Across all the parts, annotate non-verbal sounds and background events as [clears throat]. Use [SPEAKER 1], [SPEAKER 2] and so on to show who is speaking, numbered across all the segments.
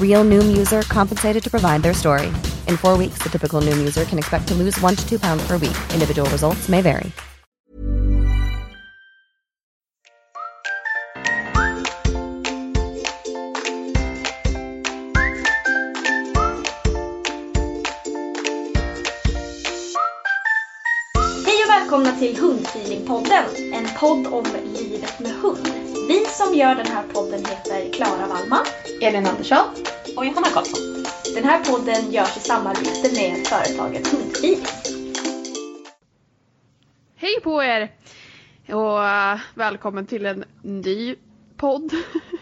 [SPEAKER 1] Real Noom user compensated to provide their story. In four weeks, the typical Noom user can expect to lose one to two pounds per week. Individual results may vary.
[SPEAKER 2] Hej och välkomna till Hundfeelingpodden, en podd om livet med hund. Vi som gör den här podden heter Klara Wallman, Elin Andersson och Johanna Karlsson. Den här podden görs i samarbete med företaget Hundfeeling.
[SPEAKER 3] Hej på er! Och äh, välkommen till en ny podd.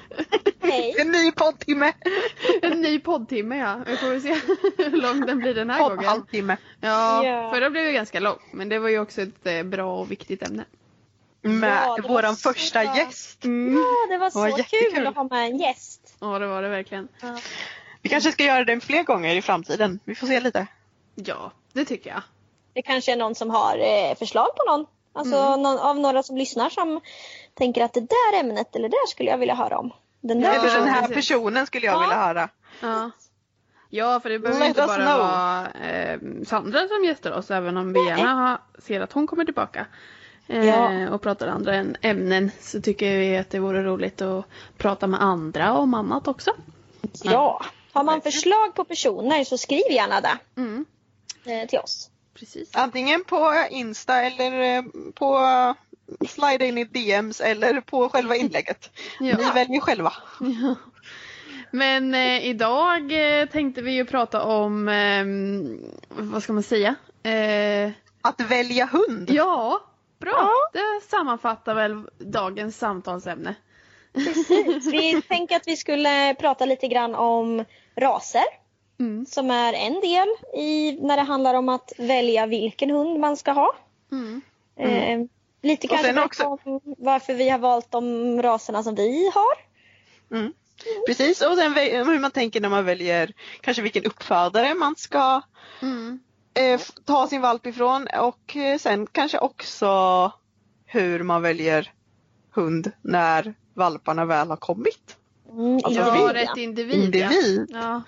[SPEAKER 3] [laughs]
[SPEAKER 2] Hej!
[SPEAKER 4] En ny poddtimme.
[SPEAKER 3] en ny poddtimme ja. Vi får väl se hur lång den blir den här gången.
[SPEAKER 4] Poddhalvtimme.
[SPEAKER 3] Ja,
[SPEAKER 2] Ja.
[SPEAKER 3] förra blev ju ganska lång. Men det var ju också ett eh, bra och viktigt ämne.
[SPEAKER 4] Med
[SPEAKER 2] Ja, det var
[SPEAKER 4] våran första
[SPEAKER 2] bra.
[SPEAKER 4] gäst.
[SPEAKER 2] Ja, det var så
[SPEAKER 4] var jättekul.
[SPEAKER 2] kul att ha med en gäst.
[SPEAKER 3] Ja, det var det verkligen.
[SPEAKER 4] Vi kanske ska göra det fler gånger i framtiden. Vi får se lite.
[SPEAKER 3] Ja, det tycker jag.
[SPEAKER 2] Det kanske är någon som har eh, förslag på någon. Alltså
[SPEAKER 3] Mm.
[SPEAKER 2] någon, av några som lyssnar som tänker att det där ämnet eller det där skulle jag vilja höra om. Den där
[SPEAKER 3] Ja,
[SPEAKER 4] den här
[SPEAKER 3] precis.
[SPEAKER 4] personen skulle jag
[SPEAKER 2] Ja.
[SPEAKER 4] vilja höra.
[SPEAKER 3] Ja. Ja, för det behöver
[SPEAKER 4] Let
[SPEAKER 3] inte bara
[SPEAKER 4] know.
[SPEAKER 3] vara eh, Sandra som gästar oss, även om vi gärna har, ser att hon kommer tillbaka. Eh,
[SPEAKER 2] Ja.
[SPEAKER 3] Och pratar andra än ämnen så tycker vi att det vore roligt att prata med andra om annat också.
[SPEAKER 2] Ja. Har man förslag på personer så skriv gärna det
[SPEAKER 3] Mm,
[SPEAKER 2] eh, till oss.
[SPEAKER 3] precis.
[SPEAKER 4] Antingen på Insta eller eh, på eh, slida in i DMs eller på själva inlägget. [laughs]
[SPEAKER 3] Ja.
[SPEAKER 4] Ni väljer själva. [laughs]
[SPEAKER 3] Ja. Men eh, idag eh, tänkte vi ju prata om, ehm, vad ska man säga? Eh,
[SPEAKER 4] Att välja hund.
[SPEAKER 3] ja, bra. Det sammanfattar väl dagens samtalsämne.
[SPEAKER 2] Precis. Vi [laughs] tänker att vi skulle prata lite grann om raser.
[SPEAKER 3] Mm.
[SPEAKER 2] Som är en del i när det handlar om att välja vilken hund man ska ha.
[SPEAKER 3] Mm.
[SPEAKER 2] Eh, lite
[SPEAKER 4] Och
[SPEAKER 2] kanske
[SPEAKER 4] också-
[SPEAKER 2] om varför vi har valt de raserna som vi har.
[SPEAKER 4] Mm. Precis, och sen hur man tänker när man väljer kanske vilken uppfödare man ska
[SPEAKER 3] Mm.
[SPEAKER 4] Eh, ta sin valp ifrån och eh, sen kanske också hur man väljer hund när valparna väl har kommit.
[SPEAKER 2] Mm,
[SPEAKER 4] Alltså,
[SPEAKER 3] Ja,
[SPEAKER 2] individ,
[SPEAKER 3] rätt individ.
[SPEAKER 4] Individ.
[SPEAKER 3] Ja, ja.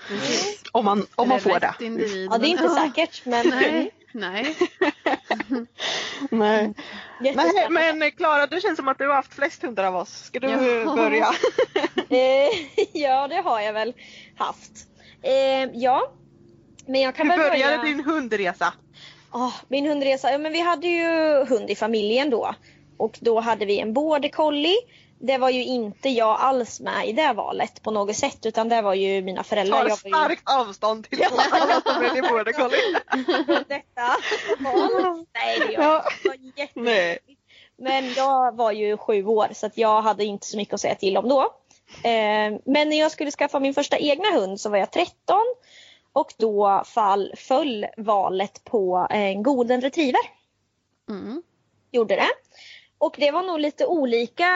[SPEAKER 4] Om man, om man får det.
[SPEAKER 3] Individ,
[SPEAKER 2] ja, det är inte säkert men
[SPEAKER 3] Nej, nej. [laughs]
[SPEAKER 4] Nej. Nej,
[SPEAKER 2] jättespännande.
[SPEAKER 4] men eh, Klara, det känns som att du har haft flest hundar av oss. Ska du
[SPEAKER 3] Ja. [laughs]
[SPEAKER 4] börja?
[SPEAKER 2] Eh, [laughs] ja, det har jag väl haft. Ja, men jag kan
[SPEAKER 4] Hur började
[SPEAKER 2] börja...
[SPEAKER 4] din hundresa?
[SPEAKER 2] Åh, min hundresa, ja men vi hade ju hund i familjen då. Och då hade vi en border collie. Det var ju inte jag alls med i det valet på något sätt utan det var ju mina föräldrar.
[SPEAKER 4] Tar
[SPEAKER 2] Jag var ju...
[SPEAKER 4] starkt avstånd till alla som väljer border collie.
[SPEAKER 2] detta val. Nej det gör
[SPEAKER 4] Ja.
[SPEAKER 2] jag jätte-
[SPEAKER 4] Nej.
[SPEAKER 2] Men jag var ju sju år så att jag hade inte så mycket att säga till om då. Eh, men när jag skulle skaffa min första egna hund så var jag 13 och då fall, föll valet på en golden retriever.
[SPEAKER 3] Mm.
[SPEAKER 2] Gjorde det. Och det var nog lite olika,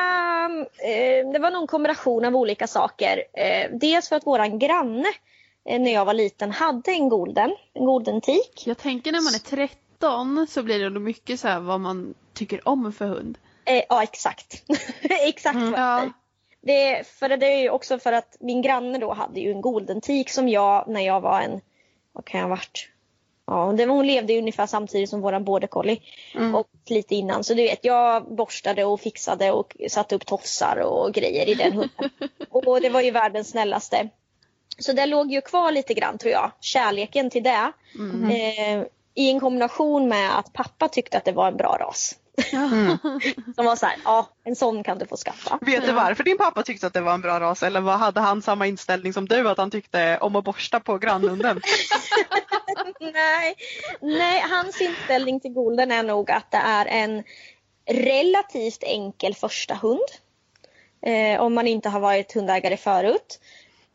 [SPEAKER 2] eh, det var nog en kombination av olika saker. Eh, dels för att våran granne eh, när jag var liten hade en golden, en golden tik.
[SPEAKER 3] Jag tänker när man är 13 så blir det nog mycket så här vad man tycker om för hund.
[SPEAKER 2] Eh, ja exakt. [laughs] exakt
[SPEAKER 3] Mm.
[SPEAKER 2] vad
[SPEAKER 3] Ja.
[SPEAKER 2] Det, för det är ju också för att min granne då hade ju en golden tik som jag när jag var en, vad kan jag ha varit? Ja, det hon levde ju ungefär samtidigt som våran border collie. Och lite innan. Så du vet, jag borstade och fixade och satte upp tofsar och grejer i den hunden. [laughs] och det var ju världens snällaste. Så det låg ju kvar lite grann tror jag, kärleken till det. Eh, I en kombination med att pappa tyckte att det var en bra ras. [laughs] Som var så här, ja en sån kan du få skaffa.
[SPEAKER 4] Vet du varför din pappa tyckte att det var en bra ras eller vad hade han samma inställning som du att han tyckte om att borsta på grannhunden? [laughs]
[SPEAKER 2] nej, nej, hans inställning till golden är nog att det är en relativt enkel första hund. Eh, om man inte har varit hundägare förut.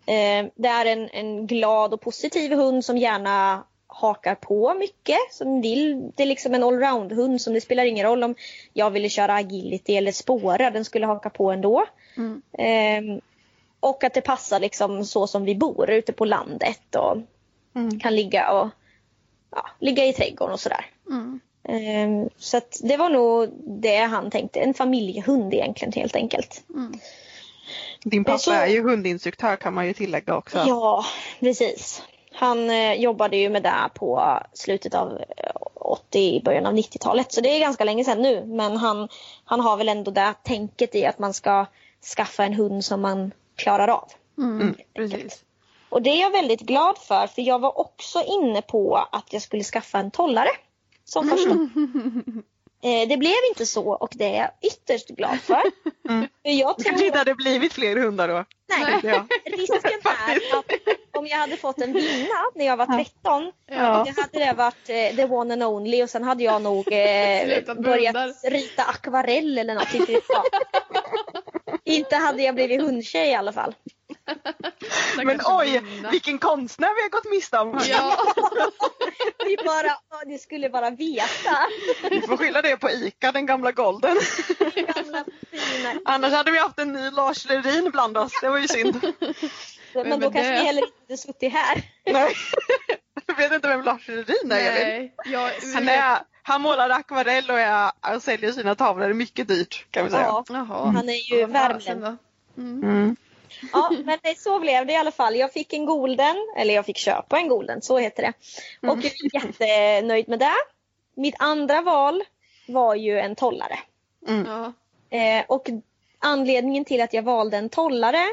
[SPEAKER 2] Eh, det är en, en glad och positiv hund som gärna hakar på mycket. Som vill, det är liksom en allround-hund som det spelar ingen roll om jag ville köra agility eller spåra, den skulle haka på ändå. Eh, och att det passar liksom så som vi bor ute på landet och kan ligga och ja, ligga i trädgården och sådär. Ehm, så att det var nog det han tänkte, en familjehund egentligen helt enkelt.
[SPEAKER 4] Din pappa
[SPEAKER 2] Så-
[SPEAKER 4] är ju hundinstruktör kan man ju tillägga också.
[SPEAKER 2] Ja, precis. Han eh, jobbade ju med det på slutet av eh, 80, början av 90-talet. Så det är ganska länge sedan nu. Men han, han har väl ändå det tänket i att man ska skaffa en hund som man klarar av.
[SPEAKER 3] Mm, precis.
[SPEAKER 2] Och det är jag väldigt glad för, för jag var också inne på att jag skulle skaffa en tollare som första. [laughs] Eh, det blev inte så och det är jag ytterst glad för. för jag
[SPEAKER 4] Det kanske inte
[SPEAKER 2] tror,
[SPEAKER 4] hade blivit fler hundar då.
[SPEAKER 2] nej,
[SPEAKER 4] Ja.
[SPEAKER 2] risken är att om jag hade fått en vinna när jag var 13,
[SPEAKER 3] Ja.
[SPEAKER 2] det hade det varit eh, the one and only och sen hade jag nog eh, [laughs] börjat rita akvarell eller något. Inte, [laughs] jag. inte hade jag blivit hundtjej i alla fall.
[SPEAKER 4] Men oj,
[SPEAKER 3] Lina.
[SPEAKER 4] vilken konstnär vi har gått miste om.
[SPEAKER 3] Ja, [laughs]
[SPEAKER 2] Ni bara, ni skulle bara veta.
[SPEAKER 4] Vi får skylla det på ICA, den gamla golden.
[SPEAKER 2] Gamla
[SPEAKER 4] Annars hade vi haft en ny Lars Lerin bland oss. Det var ju synd.
[SPEAKER 2] Men,
[SPEAKER 3] men
[SPEAKER 2] då kanske
[SPEAKER 3] det-
[SPEAKER 2] ni heller inte suttit här. [laughs]
[SPEAKER 4] Nej. Jag vet inte vem Lars Lerin är Elin.
[SPEAKER 3] nej. Jag,
[SPEAKER 4] Han, är, han målar akvarell och är, han säljer sina tavlor. Det är mycket dyrt kan vi säga.
[SPEAKER 2] Ja, han är ju värmlänning.
[SPEAKER 3] Mm.
[SPEAKER 4] Mm.
[SPEAKER 2] Ja, men nej, så blev det i alla fall. Jag fick en golden, eller jag fick köpa en golden, så heter det. Och jag är jättenöjd med det. Mitt andra val var ju en tollare.
[SPEAKER 3] Ja.
[SPEAKER 2] Eh, och anledningen till att jag valde en tollare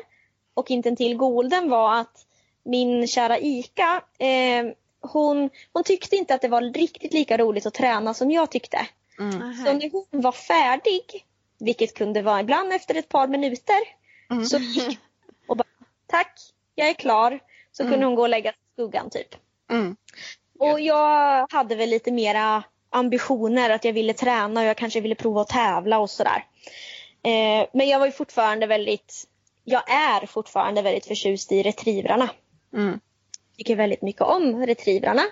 [SPEAKER 2] och inte en till golden var att min kära Ika, eh, hon, hon tyckte inte att det var riktigt lika roligt att träna som jag tyckte. Så när hon var färdig, vilket kunde vara ibland efter ett par minuter, så gick [laughs] och bara tack, jag är klar. Så kunde hon gå och lägga sig i skuggan typ.
[SPEAKER 4] Mm.
[SPEAKER 2] Och jag hade väl lite mera ambitioner att jag ville träna och jag kanske ville prova att tävla och sådär. Eh, men jag var ju fortfarande väldigt, jag är fortfarande väldigt förtjust i retrievrarna.
[SPEAKER 4] Mm.
[SPEAKER 2] Tycker väldigt mycket om retrievrarna.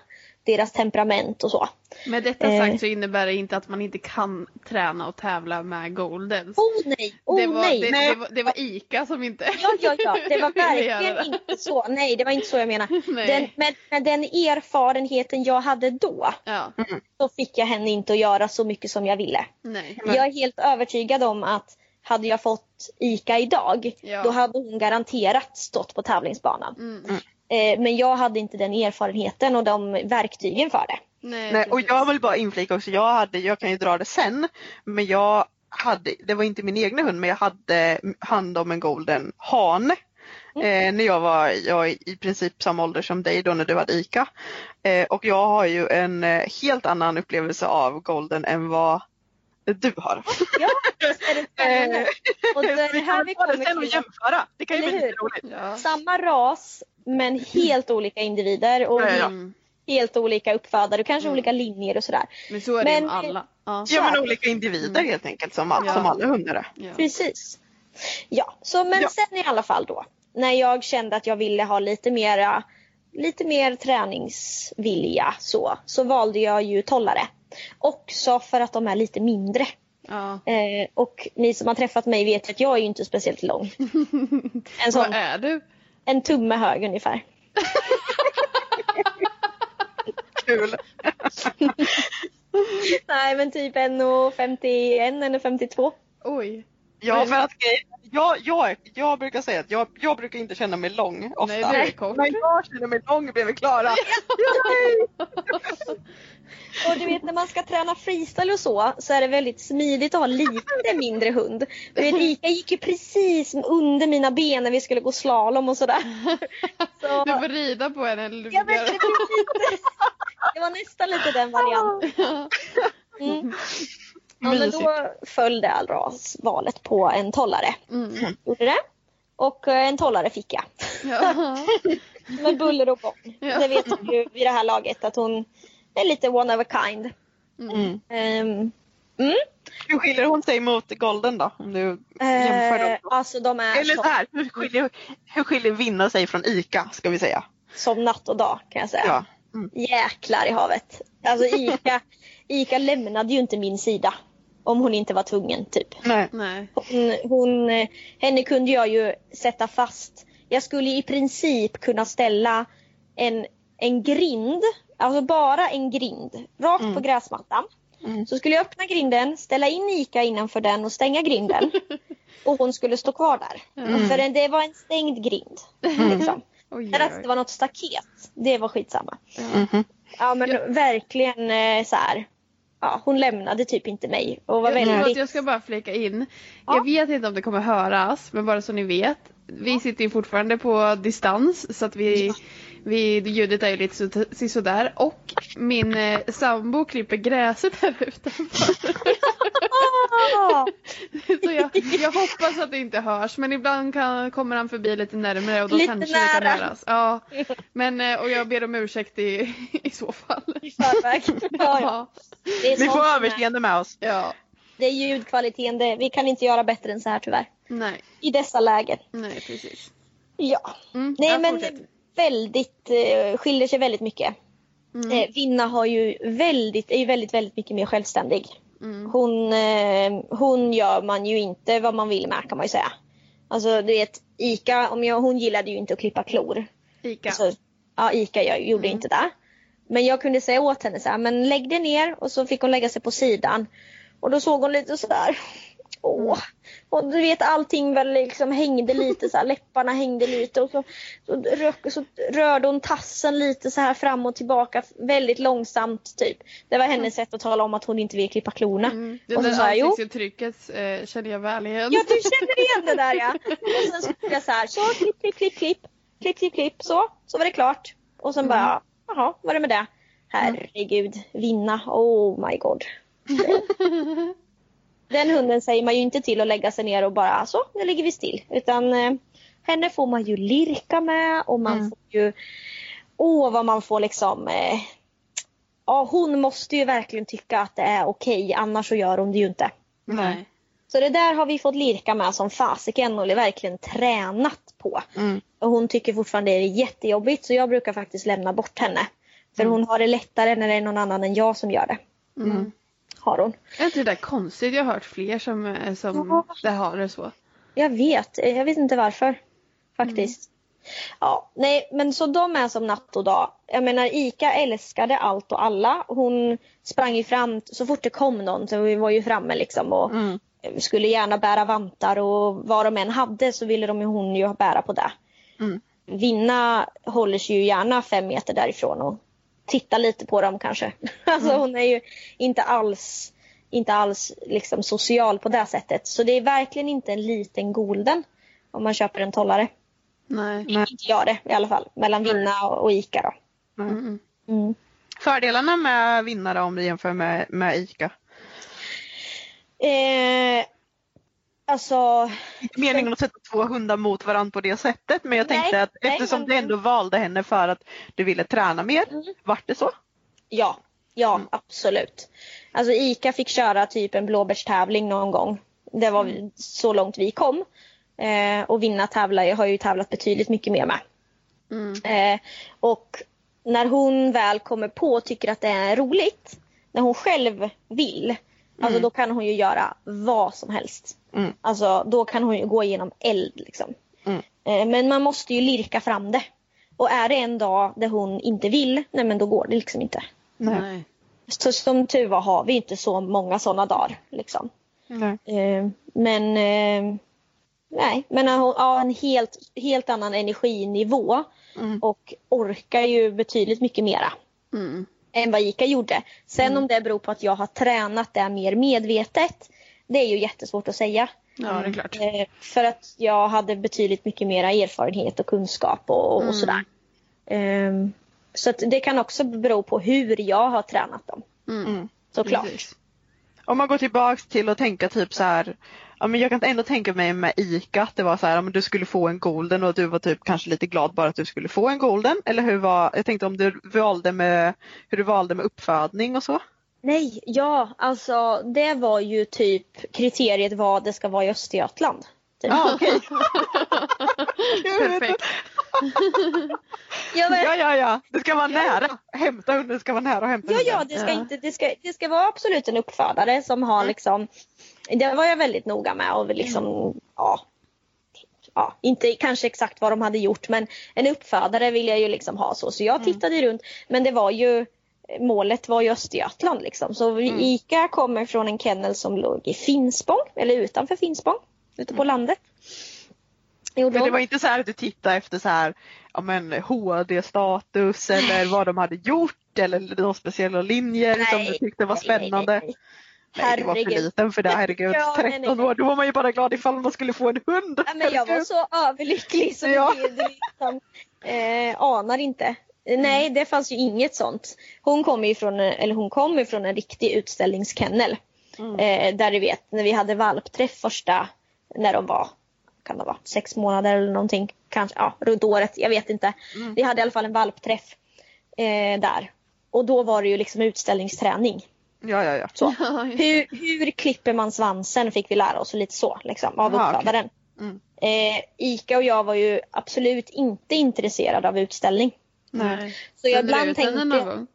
[SPEAKER 2] Deras temperament och så.
[SPEAKER 3] Med detta
[SPEAKER 2] Eh.
[SPEAKER 3] sagt så innebär det inte att man inte kan träna och tävla med Goldens.
[SPEAKER 2] Oh nej, oh
[SPEAKER 3] det, var,
[SPEAKER 2] nej.
[SPEAKER 3] det, det, var, det var Ica som inte
[SPEAKER 2] Ja, ja, ja. [laughs] Det var verkligen inte så. Nej, det var inte så jag menade. [laughs] Den, med, med den erfarenheten jag hade då,
[SPEAKER 3] Ja,
[SPEAKER 2] så fick jag henne inte att göra så mycket som jag ville.
[SPEAKER 3] nej.
[SPEAKER 2] Jag är helt övertygad om att hade jag fått ICA idag,
[SPEAKER 3] Ja.
[SPEAKER 2] då hade hon garanterat stått på tävlingsbanan.
[SPEAKER 3] Mm.
[SPEAKER 2] Eh, men jag hade inte den erfarenheten och de verktygen för det.
[SPEAKER 3] Nej,
[SPEAKER 4] Nej, och jag vill bara inflika också, jag, hade, jag kan ju dra det sen, men jag hade, det var inte min egna hund, men jag hade hand om en golden hane. Eh, när jag var jag är i princip samma ålder som dig då när du hade ICA. Eh, och jag har ju en eh, helt annan upplevelse av golden än vad du har.
[SPEAKER 2] Ja, är det spännande. Och det är här vi kommer
[SPEAKER 4] sen och
[SPEAKER 2] till.
[SPEAKER 4] jämföra. Det kan ju bli lite roligt.
[SPEAKER 3] Ja.
[SPEAKER 2] Samma ras, men helt olika individer och
[SPEAKER 4] Ja, ja, ja.
[SPEAKER 3] Mm.
[SPEAKER 2] helt olika uppfödare och kanske olika linjer och sådär.
[SPEAKER 3] Men så är det ju
[SPEAKER 2] Men-
[SPEAKER 3] med alla. Ja.
[SPEAKER 4] Ja men olika individer helt enkelt som, all,
[SPEAKER 3] Ja.
[SPEAKER 4] som alla hundar är.
[SPEAKER 3] Ja.
[SPEAKER 2] Precis. Ja, så men
[SPEAKER 4] Ja.
[SPEAKER 2] sen i alla fall då. När jag kände att jag ville ha lite mera lite mer träningsvilja så, så valde jag ju tollare. Också för att de är lite mindre.
[SPEAKER 3] Ja.
[SPEAKER 2] Eh, och ni som har träffat mig vet att jag är ju inte speciellt lång. [laughs] En, sån,
[SPEAKER 3] Vad är du?
[SPEAKER 2] en tumme hög ungefär.
[SPEAKER 4] Kul. [laughs]
[SPEAKER 2] Nej men typ 1,51 eller 52.
[SPEAKER 3] Oj.
[SPEAKER 4] Ja, för att jag, jag, jag brukar säga att jag, jag brukar inte känna mig lång ofta.
[SPEAKER 3] Nej, du är kort.
[SPEAKER 4] Men jag känner mig lång bredvid Klara. [laughs]
[SPEAKER 2] Och du vet när man ska träna freestyle och så, så är det väldigt smidigt att ha lite mindre hund. Du vet Ika gick ju precis under mina ben när vi skulle gå slalom och sådär. Så,
[SPEAKER 3] Du får rida på henne eller
[SPEAKER 2] vet,
[SPEAKER 3] göra...
[SPEAKER 2] det, var lite, det var nästan lite den varianten. Mm. Ja, men då föll det alltså valet på en tollare.
[SPEAKER 3] Mm.
[SPEAKER 2] Gjorde det. Och eh, en tollare fick jag.
[SPEAKER 3] Ja.
[SPEAKER 2] Med buller och bång.
[SPEAKER 3] Ja.
[SPEAKER 2] Det vet du ju vid det här laget att hon är lite one of a kind.
[SPEAKER 4] Mm.
[SPEAKER 2] Ehm, mm.
[SPEAKER 4] Hur skiljer hon sig mot Golden då? Om du jämför
[SPEAKER 2] Eh,
[SPEAKER 4] dem?
[SPEAKER 2] alltså de är
[SPEAKER 4] Eller så här, hur skiljer, hur skiljer Vinna sig från Ica ska vi säga?
[SPEAKER 2] som natt och dag kan jag säga.
[SPEAKER 4] Ja. Mm.
[SPEAKER 2] Jäklar i havet. Alltså Ica, [laughs] Ica lämnade ju inte min sida. Om hon inte var tvungen typ.
[SPEAKER 4] Nej.
[SPEAKER 3] Nej.
[SPEAKER 2] Hon, hon, eh, henne kunde jag ju sätta fast. Jag skulle i princip kunna ställa en, en grind, alltså bara en grind, rakt
[SPEAKER 4] Mm.
[SPEAKER 2] på gräsmattan.
[SPEAKER 4] Mm.
[SPEAKER 2] Så skulle jag öppna grinden, ställa in Ica innanför den och stänga grinden. [laughs] och hon skulle stå kvar där.
[SPEAKER 4] Mm.
[SPEAKER 2] För den- det var en stängd grind. Liksom. [laughs]
[SPEAKER 3] Oj, oj,
[SPEAKER 2] att det var något staket. Det var skitsamma.
[SPEAKER 4] Mhm.
[SPEAKER 2] Ja men verkligen eh, så här. Ja, hon lämnade typ inte mig. Och var
[SPEAKER 3] Jag,
[SPEAKER 2] väldigt...
[SPEAKER 3] jag ska bara flika in.
[SPEAKER 2] Ja.
[SPEAKER 3] Jag vet inte om det kommer höras, men bara så ni vet. Vi sitter ju fortfarande på distans så att vi, vi ljudet är ju lite så, sisådär. Och min eh, sambo klipper gräset här utanför. [laughs] Så jag, jag hoppas att det inte hörs, men ibland kan, kommer han förbi lite närmare och då
[SPEAKER 2] Lite
[SPEAKER 3] kanske det kan
[SPEAKER 2] nära.
[SPEAKER 3] höras. Ja, men eh, och jag ber om ursäkt i, i så fall.
[SPEAKER 2] I förväg. [laughs] Ja, ja. Det, är
[SPEAKER 4] Ni får överseende med oss.
[SPEAKER 3] Ja,
[SPEAKER 2] det är ljudkvaliteten. Det, vi kan inte göra bättre än så här tyvärr.
[SPEAKER 3] nej,
[SPEAKER 2] I dessa lägen.
[SPEAKER 3] nej precis.
[SPEAKER 2] Ja.
[SPEAKER 3] Mm,
[SPEAKER 2] Nej
[SPEAKER 3] jag
[SPEAKER 2] men
[SPEAKER 3] fortsätter.
[SPEAKER 2] Väldigt, eh, skiljer sig väldigt mycket.
[SPEAKER 3] Mm.
[SPEAKER 2] Eh, Vinna har ju väldigt, är ju väldigt, väldigt mycket mer självständig.
[SPEAKER 3] Mm.
[SPEAKER 2] Hon, eh, hon gör man ju inte vad man vill med kan man ju säga. Alltså du vet Ica, om jag, hon gillade ju inte att klippa klor.
[SPEAKER 3] Ica.
[SPEAKER 2] Så, ja, Ica jag gjorde inte det. Men jag kunde säga åt henne så här, men lägg dig ner och så fick hon lägga sig på sidan. Och då såg hon lite sådär, åh. Och du vet allting väl liksom hängde lite så här, [laughs] läpparna hängde lite och så, så, rök, så rörde hon tassen lite så här fram och tillbaka väldigt långsamt typ. Det var hennes sätt att tala om att hon inte vill klippa klorna.
[SPEAKER 3] Mm. Det
[SPEAKER 2] Och så
[SPEAKER 3] där ansiktsuttrycket eh, känner jag väl igen.
[SPEAKER 2] Ja, du känner [laughs] igen det där ja. Och sen så jag så här, så klipp, klipp, klipp, klipp, klipp, klipp, klipp, så, så var det klart. Och sen bara, jaha, vad är det med det? Herregud, vinna, oh my god. [laughs] Den hunden säger man ju inte till att lägga sig ner och bara, så, nu ligger vi still. Utan eh, henne får man ju lirka med och man
[SPEAKER 4] Mm.
[SPEAKER 2] får ju, åh vad man får liksom eh, Ja, hon måste ju verkligen tycka att det är okej, annars så gör hon det ju inte.
[SPEAKER 3] Nej.
[SPEAKER 2] Så det där har vi fått lirka med som fasiken och verkligen tränat på.
[SPEAKER 4] Mm.
[SPEAKER 2] Och hon tycker fortfarande det är jättejobbigt så jag brukar faktiskt lämna bort henne. För hon har det lättare när det är någon annan än jag som gör det.
[SPEAKER 3] Mm.
[SPEAKER 2] Har hon.
[SPEAKER 3] Är inte det där konstigt? Jag har hört fler som, eh, som
[SPEAKER 2] Ja.
[SPEAKER 3] det har det så.
[SPEAKER 2] Jag vet, jag vet inte varför. Faktiskt. Ja, nej men så de är som natt och dag. Jag menar Ika älskade allt och alla. Hon sprang ju fram så fort det kom någon så vi var ju framme liksom och
[SPEAKER 4] Mm.
[SPEAKER 2] skulle gärna bära vantar och vad de än hade så ville de ju hon ju bära på det.
[SPEAKER 4] Mm.
[SPEAKER 2] Vinna håller sig ju gärna fem meter därifrån och tittar lite på dem kanske. [laughs] Alltså
[SPEAKER 4] Mm.
[SPEAKER 2] hon är ju inte alls inte alls liksom social på det sättet. Så det är verkligen inte en liten golden om man köper en tollare.
[SPEAKER 3] Nej.
[SPEAKER 2] Inte jag det i alla fall. Mellan Vinna och, Ica då.
[SPEAKER 3] Mm.
[SPEAKER 2] Mm.
[SPEAKER 4] Fördelarna med vinnare om vi jämför med, med Ica?
[SPEAKER 2] Eh, alltså,
[SPEAKER 4] Inte meningen att sätta två hundar mot varandra på det sättet men jag
[SPEAKER 2] Nej,
[SPEAKER 4] tänkte att
[SPEAKER 2] nej,
[SPEAKER 4] eftersom
[SPEAKER 2] men-
[SPEAKER 4] du ändå valde henne för att du ville träna mer,
[SPEAKER 2] Mm.
[SPEAKER 4] vart det så?
[SPEAKER 2] ja. Ja,
[SPEAKER 4] Mm.
[SPEAKER 2] absolut. Alltså Ica fick köra typ en blåbärstävling någon gång. Det var
[SPEAKER 4] Mm.
[SPEAKER 2] så långt vi kom. Eh, och Vinna tävlar, jag har ju tävlat betydligt mycket mer med.
[SPEAKER 3] Mm.
[SPEAKER 2] Eh, och när hon väl kommer på och tycker att det är roligt, när hon själv vill, alltså
[SPEAKER 4] Mm.
[SPEAKER 2] då kan hon ju göra vad som helst.
[SPEAKER 4] Mm.
[SPEAKER 2] Alltså då kan hon ju gå igenom eld liksom.
[SPEAKER 4] Mm.
[SPEAKER 2] Eh, men man måste ju lirka fram det. Och är det en dag där hon inte vill, nej men då går det liksom inte.
[SPEAKER 4] Nej.
[SPEAKER 2] Så som tur var har vi inte så många sådana dagar. Liksom.
[SPEAKER 4] Nej.
[SPEAKER 2] Eh, men eh, nej, men hon har en helt, helt annan energinivå
[SPEAKER 4] Mm.
[SPEAKER 2] och orkar ju betydligt mycket mera
[SPEAKER 3] Mm.
[SPEAKER 2] Än vad Ica gjorde. Sen
[SPEAKER 4] Mm.
[SPEAKER 2] om det beror på att jag har tränat det mer medvetet, det är ju jättesvårt att säga.
[SPEAKER 3] Ja, det är klart.
[SPEAKER 2] Eh, för att jag hade betydligt mycket mera erfarenhet och kunskap och,
[SPEAKER 3] Mm.
[SPEAKER 2] och sådär. Ehm, så att det kan också bero på hur jag har tränat dem.
[SPEAKER 3] Mm.
[SPEAKER 2] Såklart.
[SPEAKER 3] Precis.
[SPEAKER 4] Om man går tillbaks till att tänka typ så här, ja men jag kan ändå tänka mig med ICA att det var så här, men du skulle få en golden och du var typ kanske lite glad bara att du skulle få en golden. Eller hur var, jag tänkte om du valde med, hur du valde med uppfödning och så.
[SPEAKER 2] Nej, ja alltså det var ju typ kriteriet vad det ska vara i Östergötland. Typ.
[SPEAKER 4] Ja okej. [laughs] [laughs]
[SPEAKER 3] Perfekt. [laughs]
[SPEAKER 2] Ja, men,
[SPEAKER 4] Ja ja ja, det ska vara nära. Hämta hunden ska vara nära och hämta
[SPEAKER 2] ja,
[SPEAKER 4] hunden.
[SPEAKER 2] ja, det ska,
[SPEAKER 3] Ja.
[SPEAKER 2] Inte, det, ska, det ska vara absolut en uppfödare som har liksom Det var jag väldigt noga med och liksom ja, ja, inte kanske exakt vad de hade gjort men en uppfödare vill jag ju liksom ha så. Så jag tittade runt men det var ju Målet var ju Östergötland liksom. Så vi- ICA kommer från en kennel som låg i Finspång eller utanför Finspång. Ute på landet. Gjorde
[SPEAKER 4] Men det
[SPEAKER 2] de.
[SPEAKER 4] var inte så här att du tittade efter så här, ja men HD-status eller vad de hade gjort eller några speciella linjer som du tyckte var
[SPEAKER 2] nej, nej,
[SPEAKER 4] spännande.
[SPEAKER 2] nej, nej.
[SPEAKER 4] Nej, du var för liten för det, [laughs] herregud.
[SPEAKER 2] Ja, nej,
[SPEAKER 4] 13
[SPEAKER 2] nej, nej.
[SPEAKER 4] år, då var man ju bara glad ifall man skulle få en hund.
[SPEAKER 2] Ja, men jag var så överlycklig så
[SPEAKER 4] Ja.
[SPEAKER 2] det, det liksom, eh, anar inte. Eh, Nej, det fanns ju inget sånt. Hon kommer ju från, eller hon kommer från en riktig utställningskennel. Eh, där du vet, när vi hade valpträff första, när de var, kan det vara, sex månader eller någonting. Kanske, ja, runt året, jag vet inte. Vi hade i alla fall en valpträff eh, där. Och då var det ju liksom utställningsträning.
[SPEAKER 4] Ja, ja, ja.
[SPEAKER 2] Så. [laughs] Hur, hur klipper man svansen fick vi lära oss och lite så liksom, av
[SPEAKER 4] Aha,
[SPEAKER 2] uppfödaren.
[SPEAKER 4] Mm.
[SPEAKER 2] Eh, Ica och jag var ju absolut inte intresserade av utställning.
[SPEAKER 3] Nej.
[SPEAKER 2] Så jag ibland tänkte...
[SPEAKER 3] någon gång?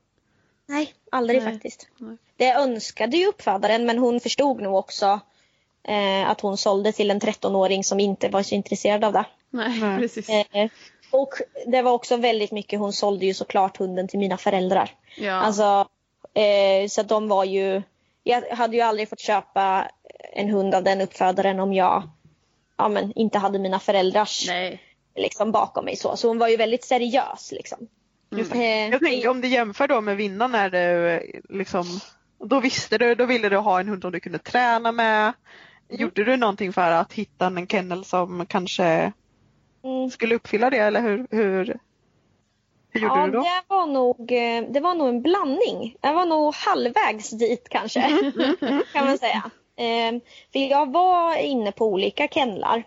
[SPEAKER 2] Nej, aldrig
[SPEAKER 3] Nej.
[SPEAKER 2] faktiskt.
[SPEAKER 3] Nej.
[SPEAKER 2] Det önskade ju uppfödaren men hon förstod nog också eh, att hon sålde till en 13-åring som inte var så intresserad av det.
[SPEAKER 3] Nej,
[SPEAKER 4] Nej.
[SPEAKER 3] precis.
[SPEAKER 2] Eh, och det var också väldigt mycket, hon sålde ju såklart hunden till mina föräldrar.
[SPEAKER 3] Ja.
[SPEAKER 2] Alltså, eh, så att de var ju... Jag hade ju aldrig fått köpa en hund av den uppfödaren om jag ja, men, inte hade mina föräldrars
[SPEAKER 3] Nej.
[SPEAKER 2] liksom, bakom mig. Så. så hon var ju väldigt seriös. Liksom.
[SPEAKER 4] Det.
[SPEAKER 2] Eh,
[SPEAKER 4] Jag tänker om du jämför då med vinnaren när du eh, liksom, då visste du, då ville du ha en hund som du kunde träna med. Gjorde du någonting för att hitta en kennel som kanske
[SPEAKER 2] mm,
[SPEAKER 4] skulle uppfylla det eller hur, hur, hur gjorde
[SPEAKER 2] ja,
[SPEAKER 4] du då?
[SPEAKER 2] det var, nog, eh, det var nog en blandning. Jag var nog halvvägs dit kanske.
[SPEAKER 4] Mm,
[SPEAKER 2] kan man säga. Eh, för jag var inne på olika kennlar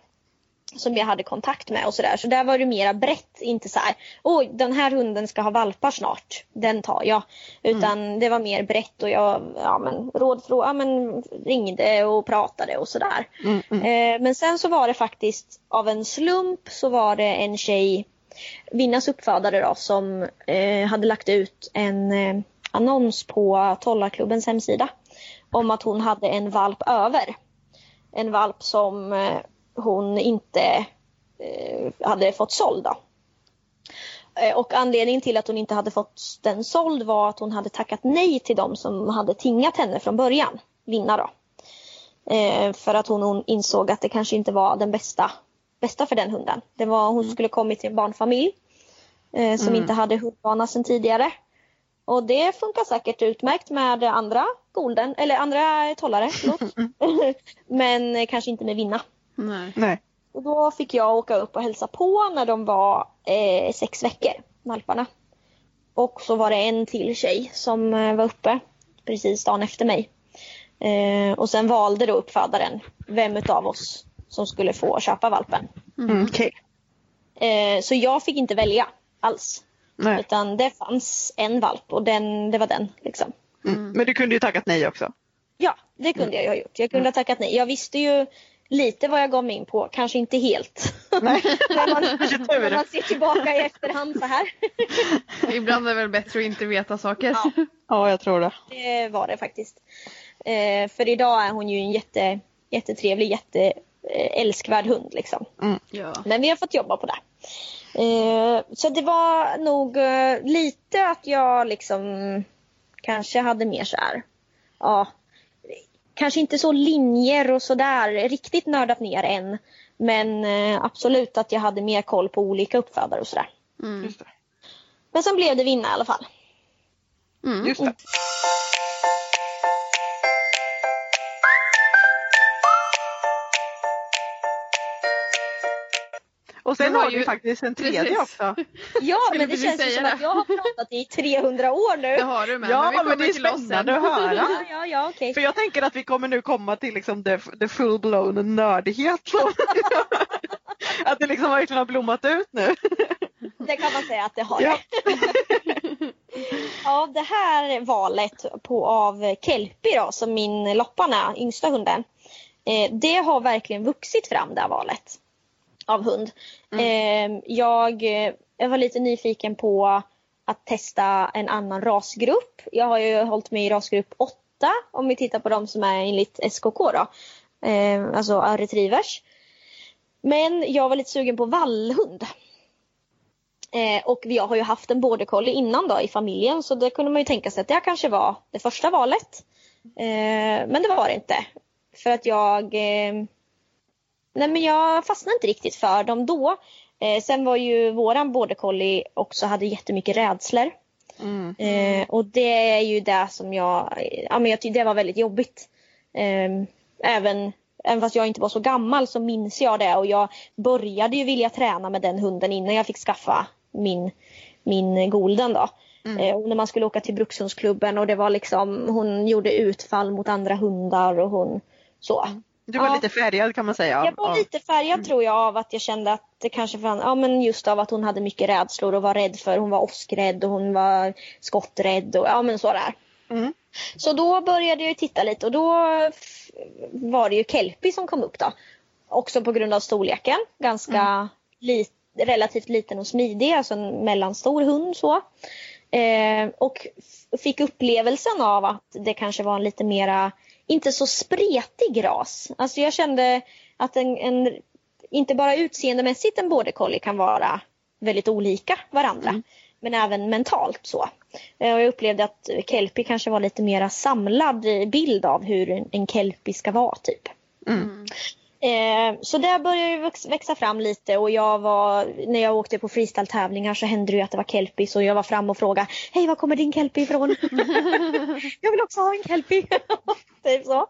[SPEAKER 2] som jag hade kontakt med och sådär. Så där var det mera brett, inte så här, oj den här hunden ska ha valpar snart, den tar jag. Utan det var mer brett och jag ja, men, rådfrå- ja, men, ringde och pratade och sådär.
[SPEAKER 4] Mm, mm.
[SPEAKER 2] Eh, men sen så var det faktiskt av en slump så var det en tjej, Vinnas uppfödare då, som eh, hade lagt ut en eh, annons på Tollarklubbens hemsida om att hon hade en valp över. En valp som eh, hon inte eh, hade fått såld. Då. Eh, Och anledningen till att hon inte hade fått den såld var att hon hade tackat nej till dem som hade tingat henne från början. Vinna då. Eh, för att hon, insåg att det kanske inte var den bästa, bästa för den hunden. Det var, hon skulle kommit till en barnfamilj som
[SPEAKER 4] Mm.
[SPEAKER 2] inte hade hundvana sedan tidigare. Och det funkar säkert utmärkt med andra golden, eller andra tollare. [laughs] [laughs] Men kanske inte med vinna.
[SPEAKER 3] Nej.
[SPEAKER 4] Nej.
[SPEAKER 2] Och då fick jag åka upp och hälsa på när de var eh, sex veckor, valparna. Och så var det en till tjej som eh, var uppe precis dagen efter mig. Eh, och sen valde då uppfödaren vem utav oss som skulle få köpa valpen.
[SPEAKER 4] Mm, Okej.
[SPEAKER 2] Eh, så jag fick inte välja alls.
[SPEAKER 4] Nej.
[SPEAKER 2] Utan det fanns en valp och den, det var den. Liksom.
[SPEAKER 4] Mm. Men du kunde ju tackat nej också.
[SPEAKER 2] Ja, det kunde jag ju ha gjort. Jag kunde ha tackat nej. Jag visste ju lite vad jag gav mig in på, kanske inte helt.
[SPEAKER 4] Nej. [laughs] [laughs]
[SPEAKER 2] när, man, när man ser tillbaka i efterhand så här. [laughs]
[SPEAKER 3] Ibland är det väl bättre att inte veta saker.
[SPEAKER 2] Ja.
[SPEAKER 4] Ja, jag tror det.
[SPEAKER 2] Det var det faktiskt. Eh, för idag är hon ju en jätte, jättetrevlig, jätteälskvärd hund. Liksom.
[SPEAKER 3] Ja.
[SPEAKER 2] Men vi har fått jobba på det. Eh, så det var nog eh, lite att jag liksom kanske hade mer så här, ja, kanske inte så linjer och sådär riktigt nördat ner än. Men eh, absolut att jag hade mer koll på olika uppfödare och sådär.
[SPEAKER 3] Mm.
[SPEAKER 2] Men sen blev det vinna i alla fall.
[SPEAKER 3] Mm.
[SPEAKER 4] Just det. Och sen
[SPEAKER 3] har
[SPEAKER 4] har du
[SPEAKER 3] ju-
[SPEAKER 4] faktiskt en tredje
[SPEAKER 3] Precis.
[SPEAKER 4] också.
[SPEAKER 2] Ja, men det känns ju som att jag har pratat i 300 år nu.
[SPEAKER 3] Det har du med.
[SPEAKER 4] Ja,
[SPEAKER 3] men, vi
[SPEAKER 4] men det är spännande att höra.
[SPEAKER 2] Ja, ja, ja okej.
[SPEAKER 4] För jag tänker att vi kommer nu komma till liksom the, the full-blown nördighet. [laughs] att det liksom verkligen har blommat ut nu.
[SPEAKER 2] Det kan man säga att det har.
[SPEAKER 4] Ja. [laughs]
[SPEAKER 2] Ja, det här valet på, av Kelpie då, som min Loppan är, yngsta hunden. Eh, det har verkligen vuxit fram det här valet av hund. Eh, jag, eh, jag var lite nyfiken på att testa en annan rasgrupp. Jag har ju hållit mig i rasgrupp 8 om vi tittar på de som är enligt SKK då. Eh, alltså retrievers. Men jag var lite sugen på vallhund. Eh, och vi har ju haft en border collie innan då i familjen så det kunde man ju tänka sig att det kanske var det första valet. Eh, men det var det inte. För att jag eh, Nej men jag fastnade inte riktigt för dem då. Eh, sen var ju våran border collie också hade jättemycket rädslor.
[SPEAKER 4] Mm.
[SPEAKER 2] Eh, och det är ju det som jag, ja men jag tyckte det var väldigt jobbigt. Eh, även, även fast jag inte var så gammal så minns jag det och jag började ju vilja träna med den hunden innan jag fick skaffa min, min golden då. Eh, och när man skulle åka till brukshundsklubben och det var liksom, hon gjorde utfall mot andra hundar och hon så.
[SPEAKER 4] Du var
[SPEAKER 2] Ja.
[SPEAKER 4] lite färgad kan man säga.
[SPEAKER 2] Jag var
[SPEAKER 4] av-
[SPEAKER 2] lite färgad tror jag av att jag kände att det kanske fann, ja men just av att hon hade mycket rädslor och var rädd för, hon var åskrädd och hon var skotträdd och ja men sådär.
[SPEAKER 4] Mm.
[SPEAKER 2] Så då började jag titta lite och då var det ju Kelpie som kom upp då. Också på grund av storleken, ganska li- relativt liten och smidig, alltså en mellanstor hund så. Eh, och fick upplevelsen av att det kanske var en lite mera, inte så spretig ras. Alltså jag kände att en, en inte bara utseendemässigt en border collie kan vara väldigt olika varandra. Men även mentalt så. Eh, Och jag upplevde att kelpie kanske var lite mera samlad bild av hur en- en kelpie ska vara typ.
[SPEAKER 4] Mm.
[SPEAKER 2] Eh, så där började det väx- växa fram lite och jag var, när jag åkte på freestyle-tävlingar så hände det att det var kelpie så jag var fram och frågade Hej var kommer din kelpie ifrån? [laughs] jag vill också ha en kelpie. [laughs] typ så.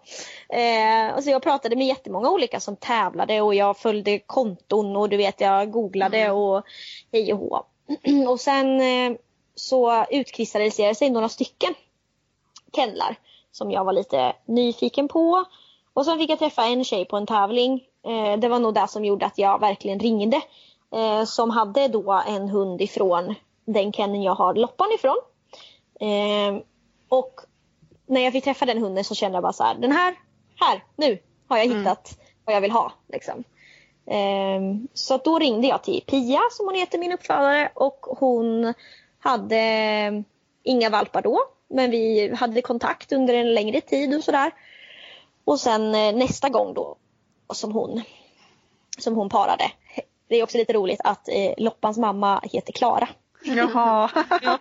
[SPEAKER 2] Eh, och så jag pratade med jättemånga olika som tävlade och jag följde konton och du vet jag googlade och hej och hå. [clears throat] och sen eh, så utkristalliserade sig några stycken kennlar som jag var lite nyfiken på. Och sen fick jag träffa en tjej på en tävling. Eh, det var nog det som gjorde att jag verkligen ringde. Eh, som hade då en hund ifrån den kenneln jag har loppan ifrån. Eh, och när jag fick träffa den hunden så kände jag bara så här, den här, här, nu har jag hittat vad jag vill ha. Liksom. Eh, så då ringde jag till Pia som hon heter, min uppfödare och hon hade inga valpar då. Men vi hade kontakt under en längre tid och sådär. Och sen eh, nästa gång då som hon, som hon parade. Det är också lite roligt att eh, Loppans mamma heter Klara.
[SPEAKER 4] Jaha. [laughs]
[SPEAKER 3] Ja.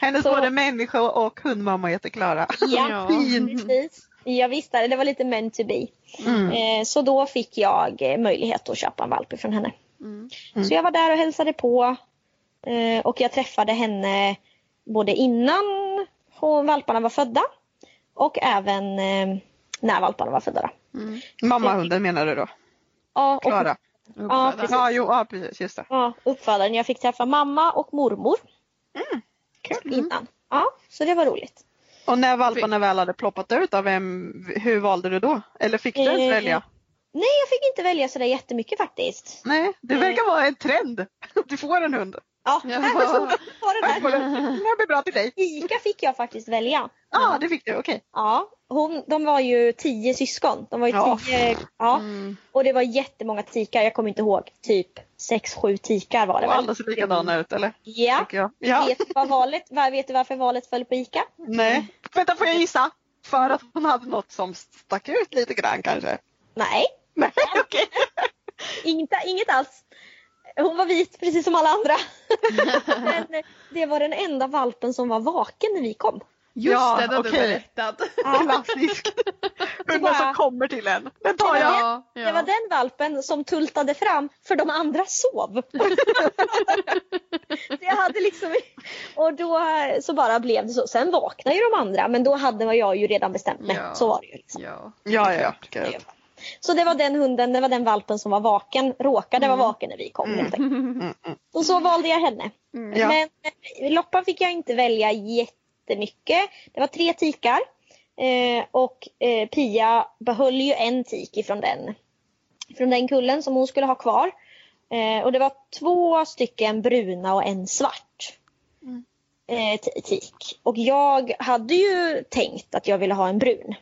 [SPEAKER 4] Hennes
[SPEAKER 2] Så-
[SPEAKER 4] både människa och hundmamma heter Klara.
[SPEAKER 3] Ja.
[SPEAKER 4] Fint. [laughs]
[SPEAKER 2] precis. Ja, visst, det var lite meant to be.
[SPEAKER 4] Mm.
[SPEAKER 2] Eh, så då fick jag möjlighet att köpa en valp från henne.
[SPEAKER 3] Mm.
[SPEAKER 2] Så jag var där och hälsade på. Och jag träffade henne både innan hon, valparna var födda och även när valparna var födda. Då.
[SPEAKER 3] Mm.
[SPEAKER 4] Mammahunden menar du då?
[SPEAKER 2] Ja, och,
[SPEAKER 4] Klara?
[SPEAKER 2] Ja, precis.
[SPEAKER 4] Ja, jo, ja, precis. Just det.
[SPEAKER 2] ja, uppfödaren. Jag fick träffa mamma och mormor
[SPEAKER 4] Kul.
[SPEAKER 2] innan. Ja, så det var roligt.
[SPEAKER 4] Och när valparna väl hade ploppat ut, av vem, hur valde du då? Eller fick du ens
[SPEAKER 2] Eh,
[SPEAKER 4] välja?
[SPEAKER 2] Nej, jag fick inte välja sådär jättemycket faktiskt.
[SPEAKER 4] Nej, det verkar vara en trend. [laughs] Du får en hund.
[SPEAKER 2] Ja,
[SPEAKER 3] Ja.
[SPEAKER 2] var det där.
[SPEAKER 4] Den här blir bra till dig.
[SPEAKER 2] Ica fick jag faktiskt välja.
[SPEAKER 4] Ja, det fick du. Okej.
[SPEAKER 2] Ja, hon, de var ju tio syskon. De var ju
[SPEAKER 4] Ja.
[SPEAKER 2] tio, ja.
[SPEAKER 3] Mm.
[SPEAKER 2] Och det var jättemånga tikar. Jag kommer inte ihåg. Typ sex, sju tikar var det
[SPEAKER 4] Och
[SPEAKER 2] väl?
[SPEAKER 4] alla ser likadana ut eller?
[SPEAKER 2] Ja.
[SPEAKER 4] Ja.
[SPEAKER 2] Vet, du valet, vet du varför valet föll på Ica?
[SPEAKER 4] Nej. Vänta, får jag gissa? För att hon hade något som stack ut lite grann kanske?
[SPEAKER 2] Nej,
[SPEAKER 4] Nej, [laughs] okej.
[SPEAKER 2] inget, inget alls. Hon var vit precis som alla andra. [laughs] Men det var den enda valpen som var vaken när vi kom.
[SPEAKER 3] Just
[SPEAKER 4] Ja,
[SPEAKER 3] det, det hade du berättat.
[SPEAKER 4] Klassisk. [laughs] Hunden
[SPEAKER 2] bara-
[SPEAKER 4] som kommer till en. Den tar jag.
[SPEAKER 3] Ja, ja.
[SPEAKER 2] Det var den valpen som tultade fram för de andra sov. [laughs] så jag hade liksom, och då så bara blev det så. Sen vaknade ju de andra men då hade jag ju redan bestämt mig.
[SPEAKER 3] Ja.
[SPEAKER 2] Så var det ju. Liksom.
[SPEAKER 3] Ja.
[SPEAKER 4] Ja, ja.
[SPEAKER 2] Så det var den hunden, det var den valpen som var vaken, råkade vara vaken när vi kom. helt enkelt.
[SPEAKER 4] Mm, mm.
[SPEAKER 2] Och så valde jag henne.
[SPEAKER 4] Ja.
[SPEAKER 2] Men eh, Loppan fick jag inte välja jättemycket. Det var tre tikar. Eh, och eh, Pia behöll ju en tik ifrån den, från den kullen som hon skulle ha kvar. Eh, och det var två stycken bruna och en svart. Eh, t- tik. Och jag hade ju tänkt att jag ville ha en brun.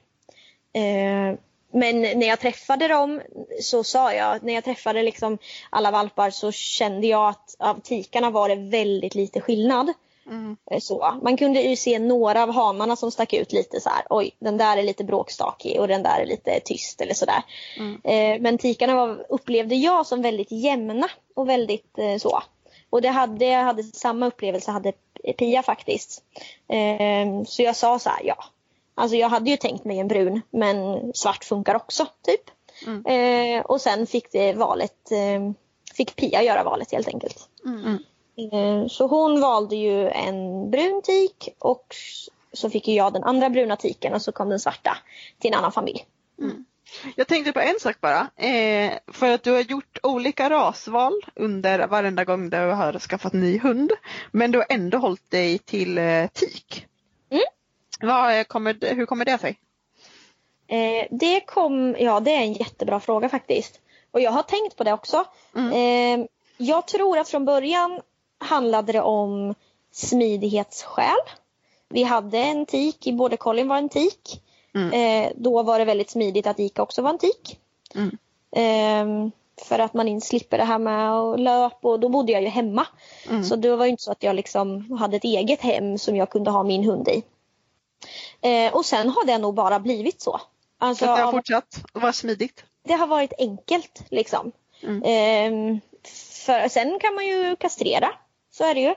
[SPEAKER 2] Men när jag träffade dem så sa jag, när jag träffade liksom alla valpar så kände jag att av tikarna var det väldigt lite skillnad.
[SPEAKER 4] Mm.
[SPEAKER 2] Eh, Så. Man kunde ju se några av hanarna som stack ut lite så här. oj den där är lite bråkstakig och den där är lite tyst eller sådär. Eh, men tikarna var, upplevde jag som väldigt jämna och väldigt eh, så. Och det hade, jag hade samma upplevelse hade Pia faktiskt. Eh, så jag sa så här, ja. Alltså jag hade ju tänkt mig en brun men svart funkar också typ. Eh, och sen fick det valet, eh, fick Pia göra valet helt enkelt. Eh, Så hon valde ju en brun tik och så fick ju jag den andra bruna tiken och så kom den svarta till en annan familj.
[SPEAKER 4] Jag tänkte på en sak bara. Eh, för att du har gjort olika rasval under varenda gång du har skaffat ny hund. Men du har ändå hållit dig till eh, tik.
[SPEAKER 2] Mm.
[SPEAKER 4] Vad eh, kommer, hur kommer det sig?
[SPEAKER 2] Eh, det kom, ja det är en jättebra fråga faktiskt. Och jag har tänkt på det också. Eh, jag tror att från början handlade det om smidighetsskäl. Vi hade en tik, i både Colin var en tik. Eh, då var det väldigt smidigt att Ica också var en tik.
[SPEAKER 4] Mm.
[SPEAKER 2] Eh, för att man inte slipper det här med löp och då bodde jag ju hemma. Så det var inte så att jag liksom hade ett eget hem som jag kunde ha min hund i. Eh, och sen har det nog bara blivit så. Alltså,
[SPEAKER 4] Så det har fortsatt att vara smidigt?
[SPEAKER 2] det har varit enkelt liksom.
[SPEAKER 4] Mm.
[SPEAKER 2] Ehm, för, sen kan man ju kastrera, så är det ju.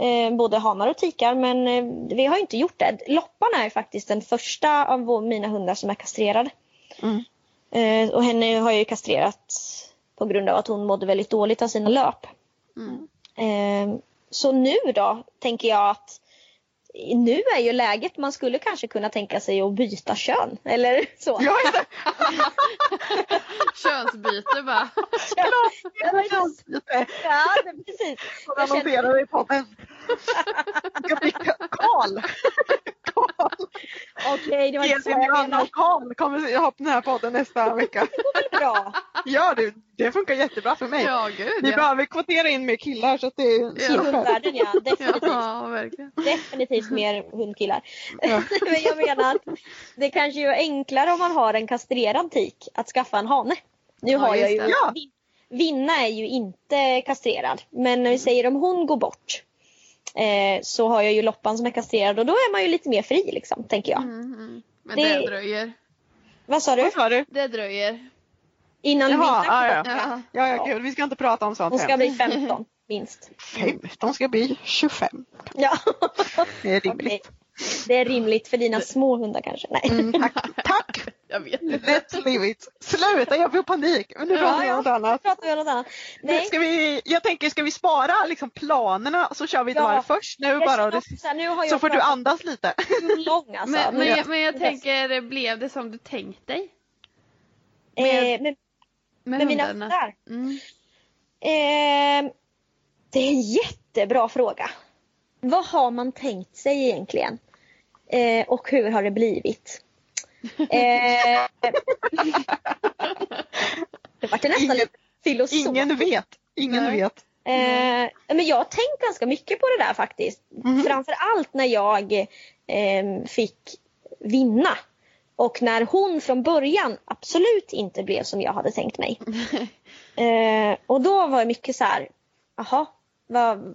[SPEAKER 2] Ehm, både hanar och tikar men eh, vi har inte gjort det. Loppan är faktiskt den första av vår, mina hundar som är kastrerad.
[SPEAKER 4] Mm.
[SPEAKER 2] Ehm, och henne har jag ju kastrerat på grund av att hon mådde väldigt dåligt av sina löp. Ehm, så nu då tänker jag att nu är ju läget, man skulle kanske kunna tänka sig att byta kön eller så.
[SPEAKER 4] Ja! [laughs]
[SPEAKER 3] Könsbyte bara.
[SPEAKER 4] Lite
[SPEAKER 2] Ja, det, precis. Jag
[SPEAKER 4] annonserar i podden. Ska bli Karl! Karl!
[SPEAKER 2] Okej, det var inte så jag menade.
[SPEAKER 4] och Karl kommer ha på den här podden nästa vecka.
[SPEAKER 2] Bra.
[SPEAKER 4] Ja, det, det funkar jättebra för mig.
[SPEAKER 3] Ja, gud
[SPEAKER 4] Vi
[SPEAKER 3] ja.
[SPEAKER 4] behöver kvotera in mer killar så att det är
[SPEAKER 2] I
[SPEAKER 4] super.
[SPEAKER 2] hundvärlden ja, definitivt.
[SPEAKER 3] Ja, verkligen.
[SPEAKER 2] Definitivt mer hundkillar.
[SPEAKER 4] Ja. [laughs]
[SPEAKER 2] Men jag menar att det kanske är enklare om man har en kastrerad tik att skaffa en hane. Nu
[SPEAKER 3] Ja,
[SPEAKER 2] har jag ju.
[SPEAKER 4] Ja.
[SPEAKER 2] Vinna är ju inte kastrerad. Men när vi säger om hon går bort eh, så har jag ju Loppan som är kastrerad och då är man ju lite mer fri liksom, tänker jag.
[SPEAKER 3] Mm, mm. Men
[SPEAKER 2] Det-
[SPEAKER 3] det... dröjer.
[SPEAKER 2] Vad sa du?
[SPEAKER 4] Vad sa du?
[SPEAKER 3] Det dröjer.
[SPEAKER 2] Innan
[SPEAKER 4] Jaha, ja,
[SPEAKER 2] går
[SPEAKER 4] ja.
[SPEAKER 2] bort?
[SPEAKER 4] Ja, ja, gud, vi ska inte prata om sånt
[SPEAKER 2] Hon ska bli 15 minst.
[SPEAKER 4] 15 ska bli 25.
[SPEAKER 2] Ja.
[SPEAKER 4] Det är rimligt.
[SPEAKER 2] Det är rimligt för dina små hundar kanske? Nej.
[SPEAKER 4] Mm, tack. [laughs] tack!
[SPEAKER 3] Jag vet inte.
[SPEAKER 4] Let's leave it. Sluta, jag får panik. Men nu
[SPEAKER 2] Ja,
[SPEAKER 4] pratar vi om något annat.
[SPEAKER 2] pratar vi om något annat. Nej.
[SPEAKER 4] Ska vi, jag tänker, ska vi spara liksom planerna så kör vi ett
[SPEAKER 2] Ja.
[SPEAKER 4] varv först nu
[SPEAKER 2] Jag
[SPEAKER 4] bara. det,
[SPEAKER 2] så här, nu har jag
[SPEAKER 4] så får du andas lite.
[SPEAKER 2] lång alltså.
[SPEAKER 3] Men, men, jag, men jag tänker, blev det som du tänkt dig?
[SPEAKER 2] eh,
[SPEAKER 3] med-
[SPEAKER 2] med,
[SPEAKER 3] Med,
[SPEAKER 2] med mina hundar?
[SPEAKER 3] Mm.
[SPEAKER 2] Eh, det är en jättebra fråga. Vad har man tänkt sig egentligen? Eh, och hur har det blivit? Eh, det vart nästan
[SPEAKER 4] Ingen-
[SPEAKER 2] lite filosofiskt.
[SPEAKER 4] Ingen vet. Ingen
[SPEAKER 3] Nej.
[SPEAKER 4] vet.
[SPEAKER 2] Eh, men jag har tänkt ganska mycket på det där faktiskt. Framför allt när jag eh, fick vinna. Och när hon från början absolut inte blev som jag hade tänkt mig. [laughs] eh, och då var det mycket så här, jaha, vad,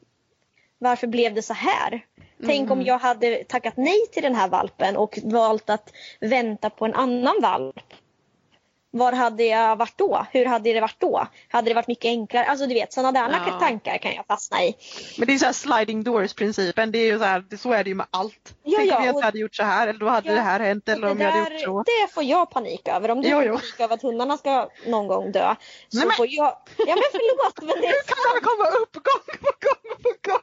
[SPEAKER 2] varför blev det så här? Tänk om jag hade tackat nej till den här valpen och valt att vänta på en annan valp. var hade jag varit då? Hur hade det varit då? Hade det varit mycket enklare? Alltså du vet sådana där
[SPEAKER 3] Ja.
[SPEAKER 2] tankar kan jag fastna i.
[SPEAKER 4] Men det är så här sliding doors principen. Det är ju så här, så är det ju med allt.
[SPEAKER 2] Ja,
[SPEAKER 4] Tänk
[SPEAKER 2] ja,
[SPEAKER 4] om jag
[SPEAKER 2] och-
[SPEAKER 4] hade gjort så här eller då hade
[SPEAKER 2] Ja,
[SPEAKER 4] det här hänt eller om jag hade
[SPEAKER 2] där-
[SPEAKER 4] gjort så.
[SPEAKER 2] Det får jag panik över. Om du
[SPEAKER 4] Jo, jo.
[SPEAKER 2] panik över att hundarna ska någon gång dö. Så
[SPEAKER 4] Nej, men-
[SPEAKER 2] får jag... Ja men förlåt men det [laughs]
[SPEAKER 4] Hur kan det komma upp gång på gång på gång?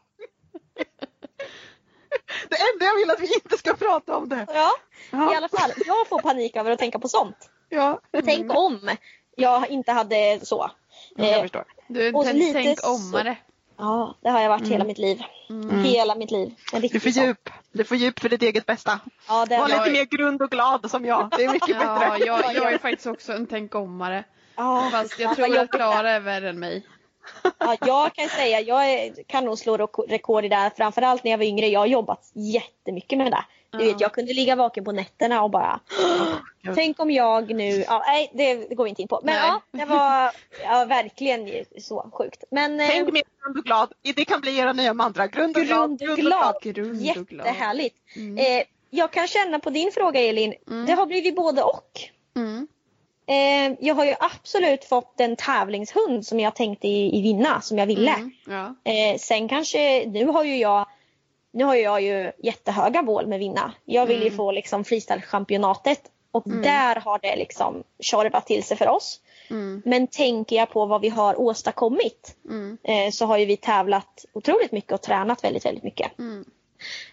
[SPEAKER 4] Det enda jag vill att vi inte ska prata om det.
[SPEAKER 2] Ja,
[SPEAKER 4] Ja.
[SPEAKER 2] i alla fall. Jag får panik över att tänka på sånt.
[SPEAKER 4] Ja,
[SPEAKER 2] Tänk om jag inte hade så.
[SPEAKER 4] jag
[SPEAKER 2] Eh,
[SPEAKER 4] förstår.
[SPEAKER 3] Du, tänk,
[SPEAKER 2] lite
[SPEAKER 3] tänk ommare.
[SPEAKER 2] Ja, det har jag varit hela mitt liv. Hela mitt liv. En
[SPEAKER 4] Du får djup. Du får djup för ditt eget bästa.
[SPEAKER 2] Ja, det
[SPEAKER 4] Var lite
[SPEAKER 3] är-
[SPEAKER 4] mer grund och glad som jag. Det är mycket
[SPEAKER 3] Ja,
[SPEAKER 4] bättre.
[SPEAKER 3] jag, jag är faktiskt också en tänkommare.
[SPEAKER 2] ja,
[SPEAKER 3] Fast
[SPEAKER 2] ja,
[SPEAKER 3] jag tror att Klara är värre än mig.
[SPEAKER 2] Ja, jag kan säga, jag kan nog slå rek- rekord i det här. Framförallt när jag var yngre. Jag har jobbat jättemycket med det. Du vet, jag kunde ligga vaken på nätterna och bara Tänk om jag nu, ja, nej det, det går vi inte in på. Men
[SPEAKER 3] Nej.
[SPEAKER 2] ja, det var ja, verkligen så sjukt. Men eh,
[SPEAKER 4] Tänk mer grund och glad. Det kan bli era nya mantra. Grund och glad.
[SPEAKER 2] grund och glad,
[SPEAKER 3] Grund och glad.
[SPEAKER 2] jättehärligt.
[SPEAKER 3] Mm.
[SPEAKER 2] Eh, jag kan känna på din fråga Elin,
[SPEAKER 3] Mm.
[SPEAKER 2] det har blivit både och.
[SPEAKER 3] Mm.
[SPEAKER 2] Eh, jag har ju absolut fått en tävlingshund som jag tänkte i, i vinna, som jag ville.
[SPEAKER 3] Mm. Ja.
[SPEAKER 2] Eh, sen kanske, nu har ju jag nu har ju jag ju jättehöga mål med vinna. Jag vill ju
[SPEAKER 3] Mm.
[SPEAKER 2] få liksom freestyle-championatet och
[SPEAKER 3] Mm.
[SPEAKER 2] där har det liksom tjorvat till sig för oss.
[SPEAKER 3] Mm.
[SPEAKER 2] Men tänker jag på vad vi har åstadkommit
[SPEAKER 3] Mm.
[SPEAKER 2] eh, så har ju vi tävlat otroligt mycket och tränat väldigt, väldigt mycket.
[SPEAKER 3] Mm.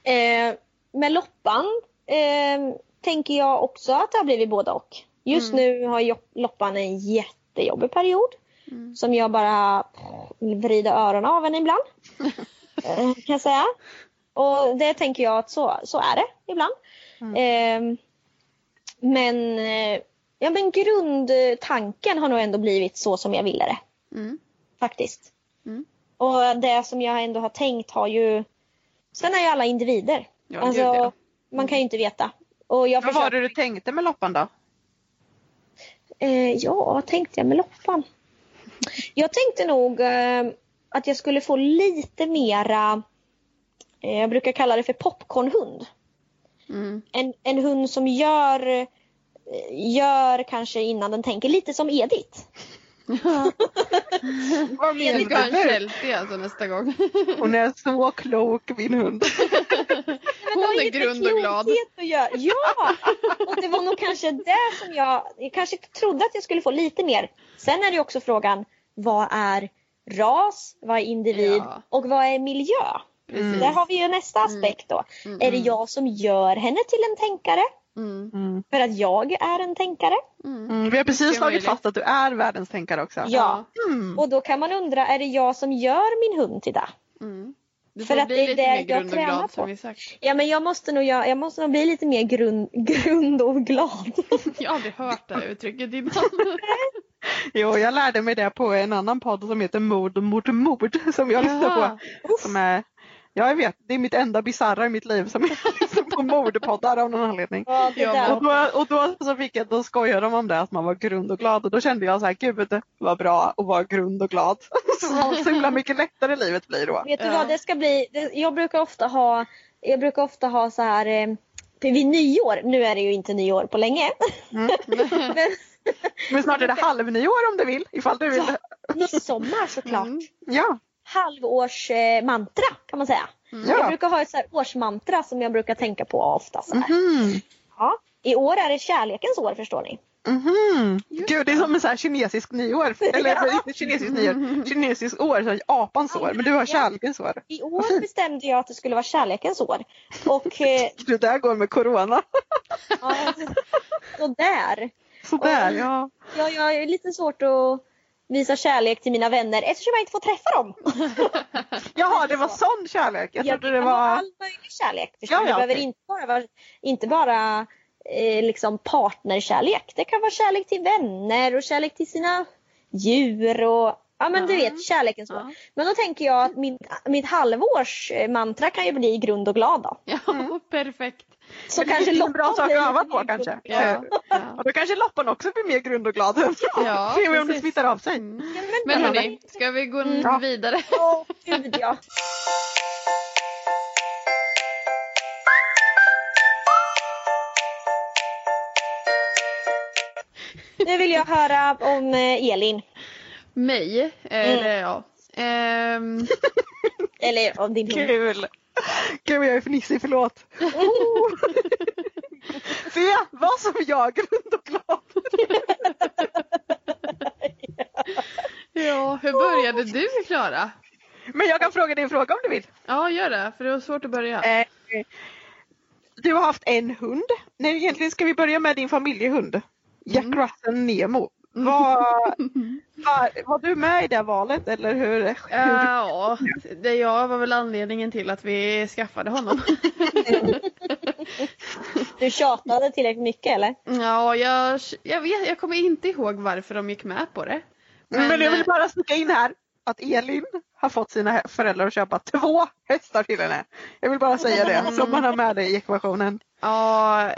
[SPEAKER 2] Eh, med loppan eh, tänker jag också att det har blivit både och. Just
[SPEAKER 3] Mm.
[SPEAKER 2] nu har loppan en jättejobbig period
[SPEAKER 3] Mm.
[SPEAKER 2] som jag bara vrider öronen av henne ibland. [laughs] eh, kan jag säga. Och det tänker jag att så, så är det ibland. Eh, men, eh, ja, men grundtanken har nog ändå blivit så som jag ville det
[SPEAKER 3] Mm.
[SPEAKER 2] faktiskt.
[SPEAKER 3] Mm.
[SPEAKER 2] Och det som jag ändå har tänkt har ju... Sen är ju alla individer.
[SPEAKER 3] Ja,
[SPEAKER 2] alltså,
[SPEAKER 3] gud, ja.
[SPEAKER 2] Man kan ju inte veta. Och jag
[SPEAKER 4] Vad var
[SPEAKER 2] försöker,
[SPEAKER 4] det du tänkte med loppan då?
[SPEAKER 2] Eh, ja, vad tänkte jag med loppan? Jag tänkte nog eh, att jag skulle få lite mera, eh, jag brukar kalla det för popcornhund.
[SPEAKER 3] Mm.
[SPEAKER 2] En, en hund som gör, eh, gör kanske innan den tänker, lite som Edith.
[SPEAKER 4] Vad menar
[SPEAKER 3] en
[SPEAKER 4] du?
[SPEAKER 3] Chelsea alltså nästa gång.
[SPEAKER 4] Hon är så klok min hund.
[SPEAKER 3] Hon är grund och glad.
[SPEAKER 2] klokhet att göra. Ja! Och det var nog kanske det som jag, jag kanske trodde att jag skulle få lite mer. Sen är det också frågan, vad är ras, vad är individ
[SPEAKER 3] Ja.
[SPEAKER 2] och vad är miljö?
[SPEAKER 3] Precis.
[SPEAKER 2] Där har vi ju nästa aspekt då.
[SPEAKER 3] Mm,
[SPEAKER 2] Är det
[SPEAKER 3] mm.
[SPEAKER 2] jag som gör henne till en tänkare?
[SPEAKER 3] Mm.
[SPEAKER 4] Mm.
[SPEAKER 2] För att jag är en tänkare?
[SPEAKER 3] Mm.
[SPEAKER 4] Mm, vi har precis slagit fast att du är världens tänkare också.
[SPEAKER 2] Ja.
[SPEAKER 4] Mm.
[SPEAKER 2] Och då kan man undra, är det jag som gör min hund till det?
[SPEAKER 3] Mm. Du
[SPEAKER 2] För att
[SPEAKER 3] bli
[SPEAKER 2] det är
[SPEAKER 3] lite
[SPEAKER 2] det
[SPEAKER 3] mer
[SPEAKER 2] jag
[SPEAKER 3] grund och
[SPEAKER 2] tränar
[SPEAKER 3] glad
[SPEAKER 2] på. Ja men jag måste nog, göra- jag måste nog bli lite mer grund, [laughs] grund och glad. [laughs]
[SPEAKER 3] Jag har aldrig hört det här uttrycket innan. [laughs]
[SPEAKER 4] Jo, jag lärde mig det på en annan podd som heter Mord och mord som jag lyssnar på. Som är, ja, jag vet, det är mitt enda bisarra i mitt liv som jag på mordpoddar av någon anledning.
[SPEAKER 2] Ja, det
[SPEAKER 3] Ja.
[SPEAKER 4] Och då, och då så fick jag, då skojade de om det att man var grund och glad och då kände jag så här, gud vad bra att vara grund och glad. [laughs] Så, så himla mycket lättare livet blir då.
[SPEAKER 2] Vet du
[SPEAKER 3] Ja.
[SPEAKER 2] vad det ska bli? Det, jag brukar ofta ha, jag brukar ofta ha så här eh, vid nyår, nu är det ju inte nyår på länge.
[SPEAKER 4] Mm. [laughs]
[SPEAKER 2] Men
[SPEAKER 4] Men snart är det [laughs] halvnyår om du vill, ifall du vill.
[SPEAKER 2] midsommar såklart.
[SPEAKER 3] Mm.
[SPEAKER 4] Ja,
[SPEAKER 2] Halvårs eh, mantra kan man säga. Jag
[SPEAKER 4] ja.
[SPEAKER 2] brukar ha ett så årsmantra som jag brukar tänka på ofta. Så här.
[SPEAKER 4] Mhm.
[SPEAKER 2] Ja. I år är det kärlekens år förstår ni.
[SPEAKER 4] Mhm. Gud, det är som en så här kinesisk nyår. [laughs] Eller inte kinesisk nyår, kinesisk år, så apans år. Men du har kärlekens år.
[SPEAKER 2] I år bestämde jag att det skulle vara kärlekens år. Och [laughs] eh,
[SPEAKER 4] Det där går med corona.
[SPEAKER 2] ja, så [laughs] där.
[SPEAKER 4] Sådär,
[SPEAKER 2] Oj.
[SPEAKER 4] ja.
[SPEAKER 2] Ja, jag är lite svårt att visa kärlek till mina vänner eftersom jag inte får träffa dem. [laughs]
[SPEAKER 4] Jaha, det var sån kärlek. Jag trodde det var...
[SPEAKER 2] all möjlig kärlek.
[SPEAKER 4] Ja, ja,
[SPEAKER 2] det behöver
[SPEAKER 4] okej.
[SPEAKER 2] inte bara vara, inte bara eh, liksom partnerkärlek. Det kan vara kärlek till vänner och kärlek till sina djur och ja men du
[SPEAKER 3] Ja.
[SPEAKER 2] vet kärlekens år.
[SPEAKER 3] Ja.
[SPEAKER 2] Men då tänker jag att mitt, mitt halvårs eh, mantra kan ju bli grund och glad då.
[SPEAKER 3] Ja, [laughs] perfekt.
[SPEAKER 2] Så
[SPEAKER 4] Men det
[SPEAKER 2] kanske
[SPEAKER 4] är en bra sak att öva på kanske.
[SPEAKER 3] Ja.
[SPEAKER 4] Ja.
[SPEAKER 3] Ja. [laughs]
[SPEAKER 4] Och då kanske loppan också blir mer grund och glad. [laughs]
[SPEAKER 3] Ja,
[SPEAKER 4] Se om det smittar av sig.
[SPEAKER 3] Mm.
[SPEAKER 2] Ja,
[SPEAKER 3] Men
[SPEAKER 2] det-
[SPEAKER 3] hörni, ska vi gå
[SPEAKER 2] Mm.
[SPEAKER 3] vidare?
[SPEAKER 2] Åh gud ja. Nu vill jag höra om eh, Elin.
[SPEAKER 3] Mig? [laughs] Eller ja. Ehm,
[SPEAKER 2] Eller om din hund.
[SPEAKER 4] Kul! Gud, jag är fnissig, förlåt. Oh. [laughs] Se, var som jag, rund och glad. [laughs]
[SPEAKER 3] ja, hur började du Klara?
[SPEAKER 4] Men jag kan fråga dig en fråga om du vill.
[SPEAKER 3] Ja, gör det. För det var svårt att börja.
[SPEAKER 4] Eh, du har haft en hund. Nej, egentligen ska vi börja med din familjehund. Jack
[SPEAKER 3] Mm.
[SPEAKER 4] Russell Nemo. Var, var, var du med i det valet eller hur? hur?
[SPEAKER 3] Ja, det jag var väl anledningen till att vi skaffade honom. [laughs]
[SPEAKER 2] Du tjatade tillräckligt mycket eller?
[SPEAKER 3] Ja, jag, jag vet, jag kommer inte ihåg varför de gick med på det.
[SPEAKER 4] Men, jag vill
[SPEAKER 3] eh,
[SPEAKER 4] bara sticka in här att Elin har fått sina föräldrar att köpa två hästar till henne. Jag vill bara säga det så man har med det i ekvationen.
[SPEAKER 3] Ja,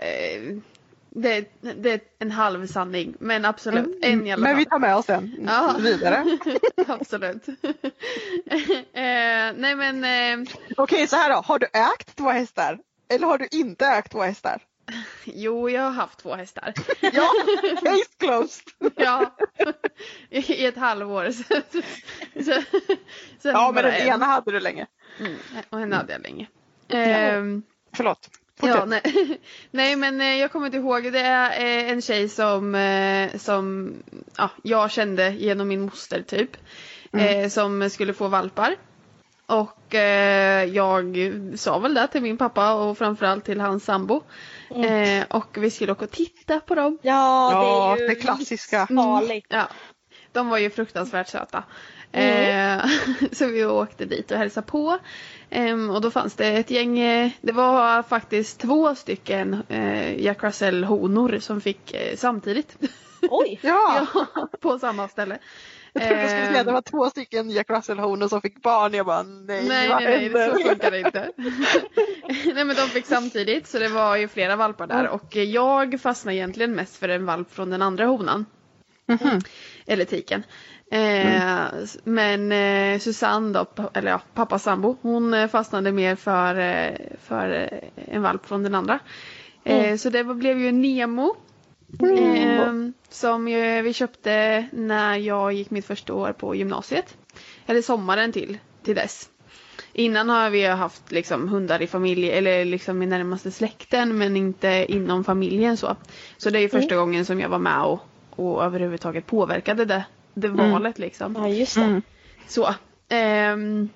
[SPEAKER 3] det, det är en halv sanning. Men absolut, en i alla
[SPEAKER 4] Men vi tar med oss den [laughs]
[SPEAKER 3] Ja.
[SPEAKER 4] vidare. [laughs]
[SPEAKER 3] absolut. [laughs] eh, nej men, eh,
[SPEAKER 4] Okej så här då, har du ägt två hästar? Eller har du inte ägt två hästar?
[SPEAKER 3] jo jag har haft två hästar.
[SPEAKER 4] Ja, case closed!
[SPEAKER 3] ja, i ett halvår. Så, så, sen
[SPEAKER 4] Ja men den
[SPEAKER 3] en.
[SPEAKER 4] ena hade du länge.
[SPEAKER 3] Mm, och en hade jag länge. Ehm,
[SPEAKER 4] Förlåt.
[SPEAKER 3] Ja, nej. [laughs] nej men eh, jag kommer inte ihåg. Det är eh, en tjej som, eh, som ja, jag kände genom min moster typ. Eh, som skulle få valpar. Och eh, jag sa väl det till min pappa och framförallt till hans sambo. Eh, och vi skulle åka och titta på dem.
[SPEAKER 2] Ja,
[SPEAKER 4] Ja,
[SPEAKER 2] det är ju
[SPEAKER 4] det klassiska.
[SPEAKER 2] farligt.
[SPEAKER 3] Ja, de var ju fruktansvärt söta. Eh, [laughs] så vi åkte dit och hälsade på. Ehm, och då fanns det ett gäng, eh, det var faktiskt två stycken eh, Jack Russell honor som fick eh, samtidigt.
[SPEAKER 2] Oj! [laughs]
[SPEAKER 4] Ja,
[SPEAKER 3] ja, på samma ställe.
[SPEAKER 4] jag trodde du skulle säga att det
[SPEAKER 3] Ehm,
[SPEAKER 4] var två stycken Jack Russell honor som fick barn. Jag bara nej,
[SPEAKER 3] Nej,
[SPEAKER 4] vad
[SPEAKER 3] nej, nej, så funkar det inte. [laughs] nej, men de fick samtidigt så det var ju flera valpar där och jag fastnade egentligen mest för en valp från den andra honan.
[SPEAKER 4] Mhm.
[SPEAKER 3] Eller tiken. Eh, s- Men eh, Susanne då, eller ja, pappas sambo, hon eh, fastnade mer för, eh, för eh, en valp från den andra. Eh, Så det blev ju Nemo. Eh, som ju vi köpte när jag gick mitt första år på gymnasiet. Eller sommaren till, till dess. Innan har vi haft liksom hundar i familj eller liksom i närmaste släkten men inte inom familjen så. Så det är första gången som jag var med och, och överhuvudtaget påverkade det, det valet liksom.
[SPEAKER 2] Ja, just det.
[SPEAKER 4] Mm.
[SPEAKER 3] Så. ehm,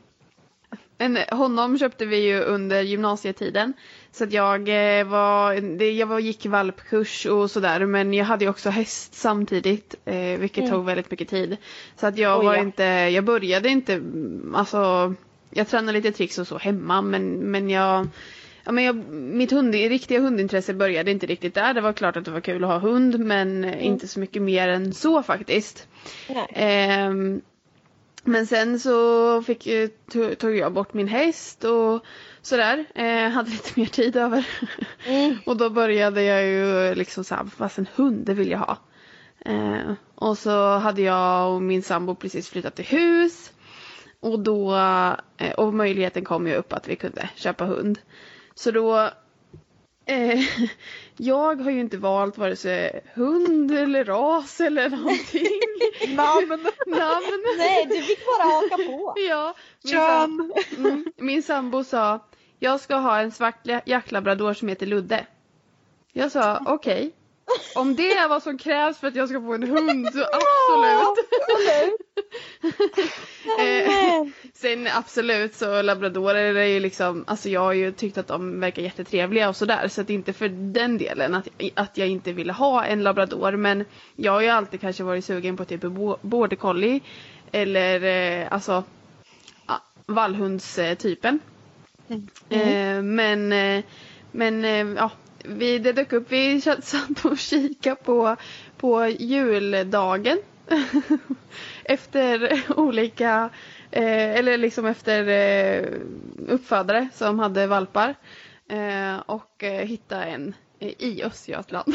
[SPEAKER 3] men honom köpte vi ju under gymnasietiden. Så att jag eh, var, det, jag var, gick valpkurs och sådär men jag hade ju också häst samtidigt. Eh, vilket tog väldigt mycket tid. Så att jag
[SPEAKER 2] Oj,
[SPEAKER 3] var
[SPEAKER 2] ja.
[SPEAKER 3] inte, jag började inte, mm, alltså jag tränade lite tricks och så hemma men, men jag Ja, men jag, mitt hund, riktiga hundintresse började inte riktigt där. Det var klart att det var kul att ha hund men inte så mycket mer än så faktiskt. Ehm, men sen så fick, to- tog jag bort min häst och sådär. Eh, hade lite mer tid över.
[SPEAKER 2] Mm. [laughs]
[SPEAKER 3] och då började jag ju liksom såhär, fast en hund det vill jag ha. Eh, och så hade jag och min sambo precis flyttat till hus. Och då, eh, och möjligheten kom ju upp att vi kunde köpa hund. Så då Eh, [laughs] jag har ju inte valt vare sig hund eller ras eller någonting. [laughs]
[SPEAKER 4] Namn,
[SPEAKER 3] Namn.
[SPEAKER 2] Nej, du fick bara haka på.
[SPEAKER 3] Ja, min, sam- mm, min sambo sa jag ska ha en svart la- jacklabrador som heter Ludde. Jag sa okej. Om det är vad som krävs för att jag ska få en hund så absolut. [laughs] Eh, Sen absolut så labradorer är ju liksom, alltså jag har ju tyckt att de verkar jättetrevliga och sådär så att inte för den delen att, att jag inte ville ha en labrador men jag har ju alltid kanske varit sugen på typ border collie eller eh, alltså ja, vallhundstypen. Eh, men eh, men ja, vi, det dök upp, vi satt och kika på, på juldagen. [laughs] efter olika, eh, eller liksom efter eh, uppfödare som hade valpar. Eh, och eh, hitta en eh, i Östergötland.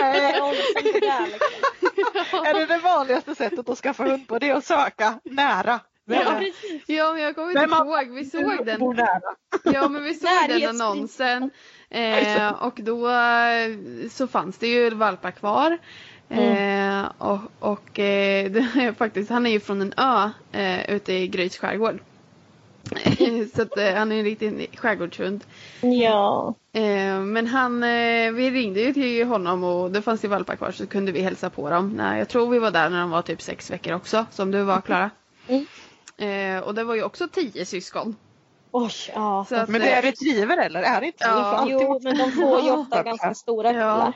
[SPEAKER 2] Där liksom.
[SPEAKER 4] Är det det vanligaste sättet att skaffa hund på? Det är att söka nära
[SPEAKER 3] Ja, precis. Ja, men jag kommer inte ihåg. Vi såg den. Ja, men vi såg den annonsen. Eh, och då eh, så fanns det ju valpar kvar. Mm. Eh, och och eh, det, faktiskt, han är ju från en ö eh, ute i Gryts skärgård. så att, eh, han är en riktig skärgårdshund.
[SPEAKER 2] Ja.
[SPEAKER 3] Eh, men han, eh, vi ringde ju till honom och det fanns ju valpar kvar så kunde vi hälsa på dem. Nej, jag tror vi var där när de var typ sex veckor också, som du var Klara. Mm. Eh, och det var ju också tio syskon.
[SPEAKER 2] Oj, ja.
[SPEAKER 4] Att, men det är retriever eller? Är det inte?
[SPEAKER 2] Ja. Jo, men de får ju ofta [laughs] ganska stora killar. Ja.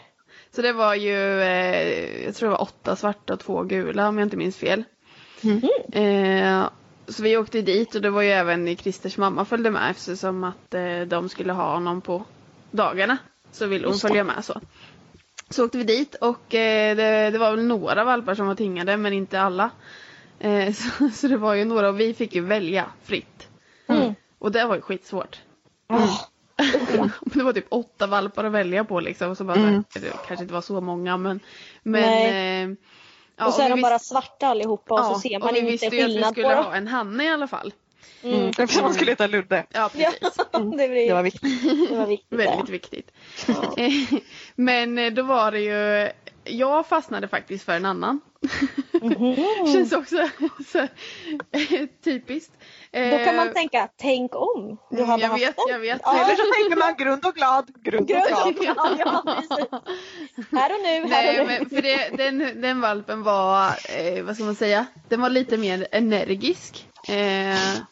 [SPEAKER 3] Så det var ju, eh, jag tror det var åtta svarta och två gula om jag inte minns fel. Mm. Eh, så vi åkte dit och det var ju även Christers mamma följde med eftersom att eh, de skulle ha honom på dagarna. Så ville hon följa med så. Så åkte vi dit och eh, det, det, var väl några valpar som var tingade men inte alla. Eh, [laughs] så, så, det var ju några och vi fick ju välja fritt. Mm. Och det var ju skitsvårt. Mm. [laughs] det var typ åtta valpar att välja på liksom. Och så bara, mm. det kanske inte var så många men, men eh,
[SPEAKER 2] Ja, och så är de bara svarta allihopa och ja, så ser man inte skillnad på dem. vi visste ju att vi skulle
[SPEAKER 3] ha en hanne i alla fall.
[SPEAKER 4] Mm. [laughs] Mm. Eftersom man skulle heta Ludde.
[SPEAKER 3] Ja, precis. [laughs]
[SPEAKER 2] Ja, det, blir...
[SPEAKER 4] det, var viktigt.
[SPEAKER 2] Det var viktigt
[SPEAKER 3] Väldigt viktigt. Men eh, då var det ju, jag fastnade faktiskt för en annan. Mm. Känns också [laughs] så, typiskt.
[SPEAKER 2] Då kan man eh, tänka, tänk om du hade
[SPEAKER 3] jag
[SPEAKER 2] haft
[SPEAKER 3] vet. Jag vet.
[SPEAKER 4] Ja. Eller så tänker man grund och glad, grund, grund och glad.
[SPEAKER 2] Ja, här och nu, här
[SPEAKER 3] Nej,
[SPEAKER 2] och nu.
[SPEAKER 3] Men för det, den, den valpen var, eh, vad ska man säga, den var lite mer energisk. Eh,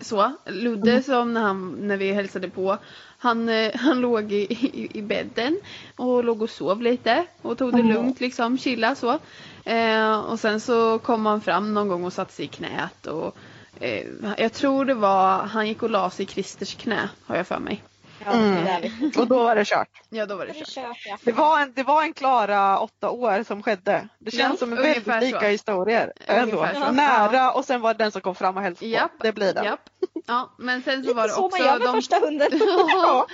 [SPEAKER 3] så. Ludde mm. som när, han, när vi hälsade på, han, eh, [laughs] han låg i, i, i, bädden och låg och sov lite och tog det mm. lugnt liksom, chilla så. Eh, och sen så kom han fram någon gång och satte sig i knät och eh, jag tror det var, han gick och la sig i Christers knä har jag för mig.
[SPEAKER 4] Mm. Och då var det kört.
[SPEAKER 3] Ja, då var det kört.
[SPEAKER 4] Det var en, det var en Klara åtta år som skedde. Det känns ja, som en väldigt lika så. historier. Så. Så. Nära och sen var det den som kom fram och hälsade
[SPEAKER 3] japp,
[SPEAKER 4] på. Det blir det.
[SPEAKER 3] Japp. Ja, men sen så var det
[SPEAKER 2] så
[SPEAKER 3] också...
[SPEAKER 2] man gör med de, första hunden. [laughs]
[SPEAKER 3] ja,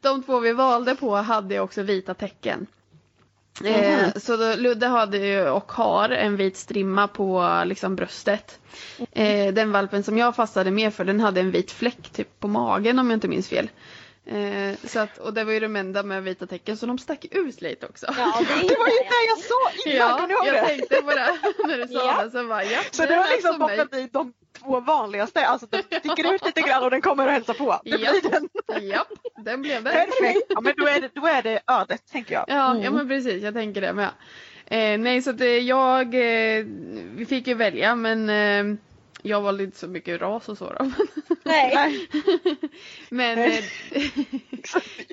[SPEAKER 3] de två vi valde på hade också vita tecken. Mm. Eh, så då, Ludde hade ju och har en vit strimma på liksom bröstet. Eh, den valpen som jag fastade med för den hade en vit fläck typ på magen om jag inte minns fel. Eh, så att, och det var ju de enda med vita tecken så de stack ut lite också.
[SPEAKER 2] Ja, det, [laughs]
[SPEAKER 4] det var ju det jag sa
[SPEAKER 3] innan, ja, jag tänkte på det [laughs] när du sa ja. det. Så, bara, ja,
[SPEAKER 4] så det, det var liksom bockat i de två vanligaste, alltså den sticker ut lite grann och den kommer och hälsar på. Det
[SPEAKER 3] japp.
[SPEAKER 4] blir den.
[SPEAKER 3] Japp, den blev det.
[SPEAKER 4] Perfekt, ja, men då är det, då är det ödet tänker jag.
[SPEAKER 3] Ja, mm. ja men precis, jag tänker det med. Eh, nej så att eh, jag, eh, vi fick ju välja men eh, jag valde inte så mycket ras och så då.
[SPEAKER 2] Nej. [laughs]
[SPEAKER 3] Men... Eh,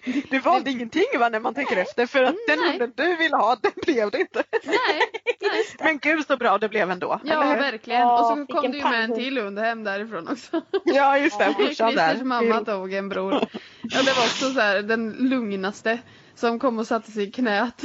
[SPEAKER 3] [laughs]
[SPEAKER 4] du valde ingenting va när man tänker efter för att den hunden du ville ha den blev det inte.
[SPEAKER 3] Nej. Nej. [laughs]
[SPEAKER 4] Men gud så bra det blev ändå.
[SPEAKER 3] Ja verkligen. Ja, och så kom det ju med en till hund hem därifrån också.
[SPEAKER 4] Ja just det,
[SPEAKER 3] farsan där. mamma tog en bror. Ja det var också så här, den lugnaste som kom och satte sig i knät.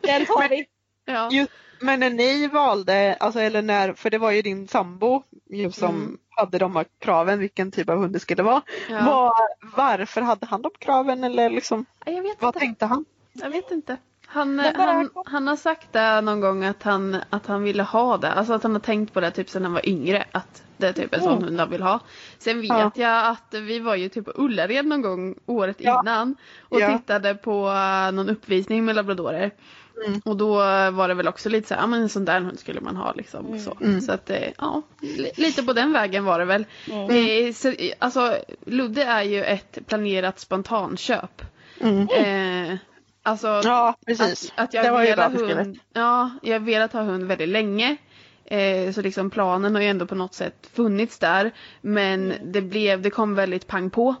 [SPEAKER 2] Den tar vi.
[SPEAKER 3] Ja.
[SPEAKER 4] Just, men när ni valde, alltså, eller när, för det var ju din sambo ju som mm. hade de här kraven, vilken typ av hund det skulle vara. Ja. Var, varför hade han de kraven eller liksom,
[SPEAKER 3] jag vet
[SPEAKER 4] vad
[SPEAKER 3] inte.
[SPEAKER 4] tänkte han?
[SPEAKER 3] Jag vet inte. Han, han, han har sagt det någon gång att han, att han ville ha det. Alltså att han har tänkt på det typ sedan han var yngre. Att det är typ en sån mm. hund han vill ha. Sen vet ja. jag att vi var ju typ på Ullared någon gång året ja. innan. Och ja. tittade på någon uppvisning med labradorer. Mm. Och då var det väl också lite så här, ja men en sån där hund skulle man ha liksom. Mm. Så. Mm. så att eh, ja, lite på den vägen var det väl. Eh, så, alltså Ludde är ju ett planerat spontanköp.
[SPEAKER 4] Mm.
[SPEAKER 3] Eh, alltså
[SPEAKER 4] ja, precis.
[SPEAKER 3] att, att jag velat hund, ja, jag har velat ha hund väldigt länge. Eh, så liksom planen har ju ändå på något sätt funnits där. Men mm. det blev, det kom väldigt pang på.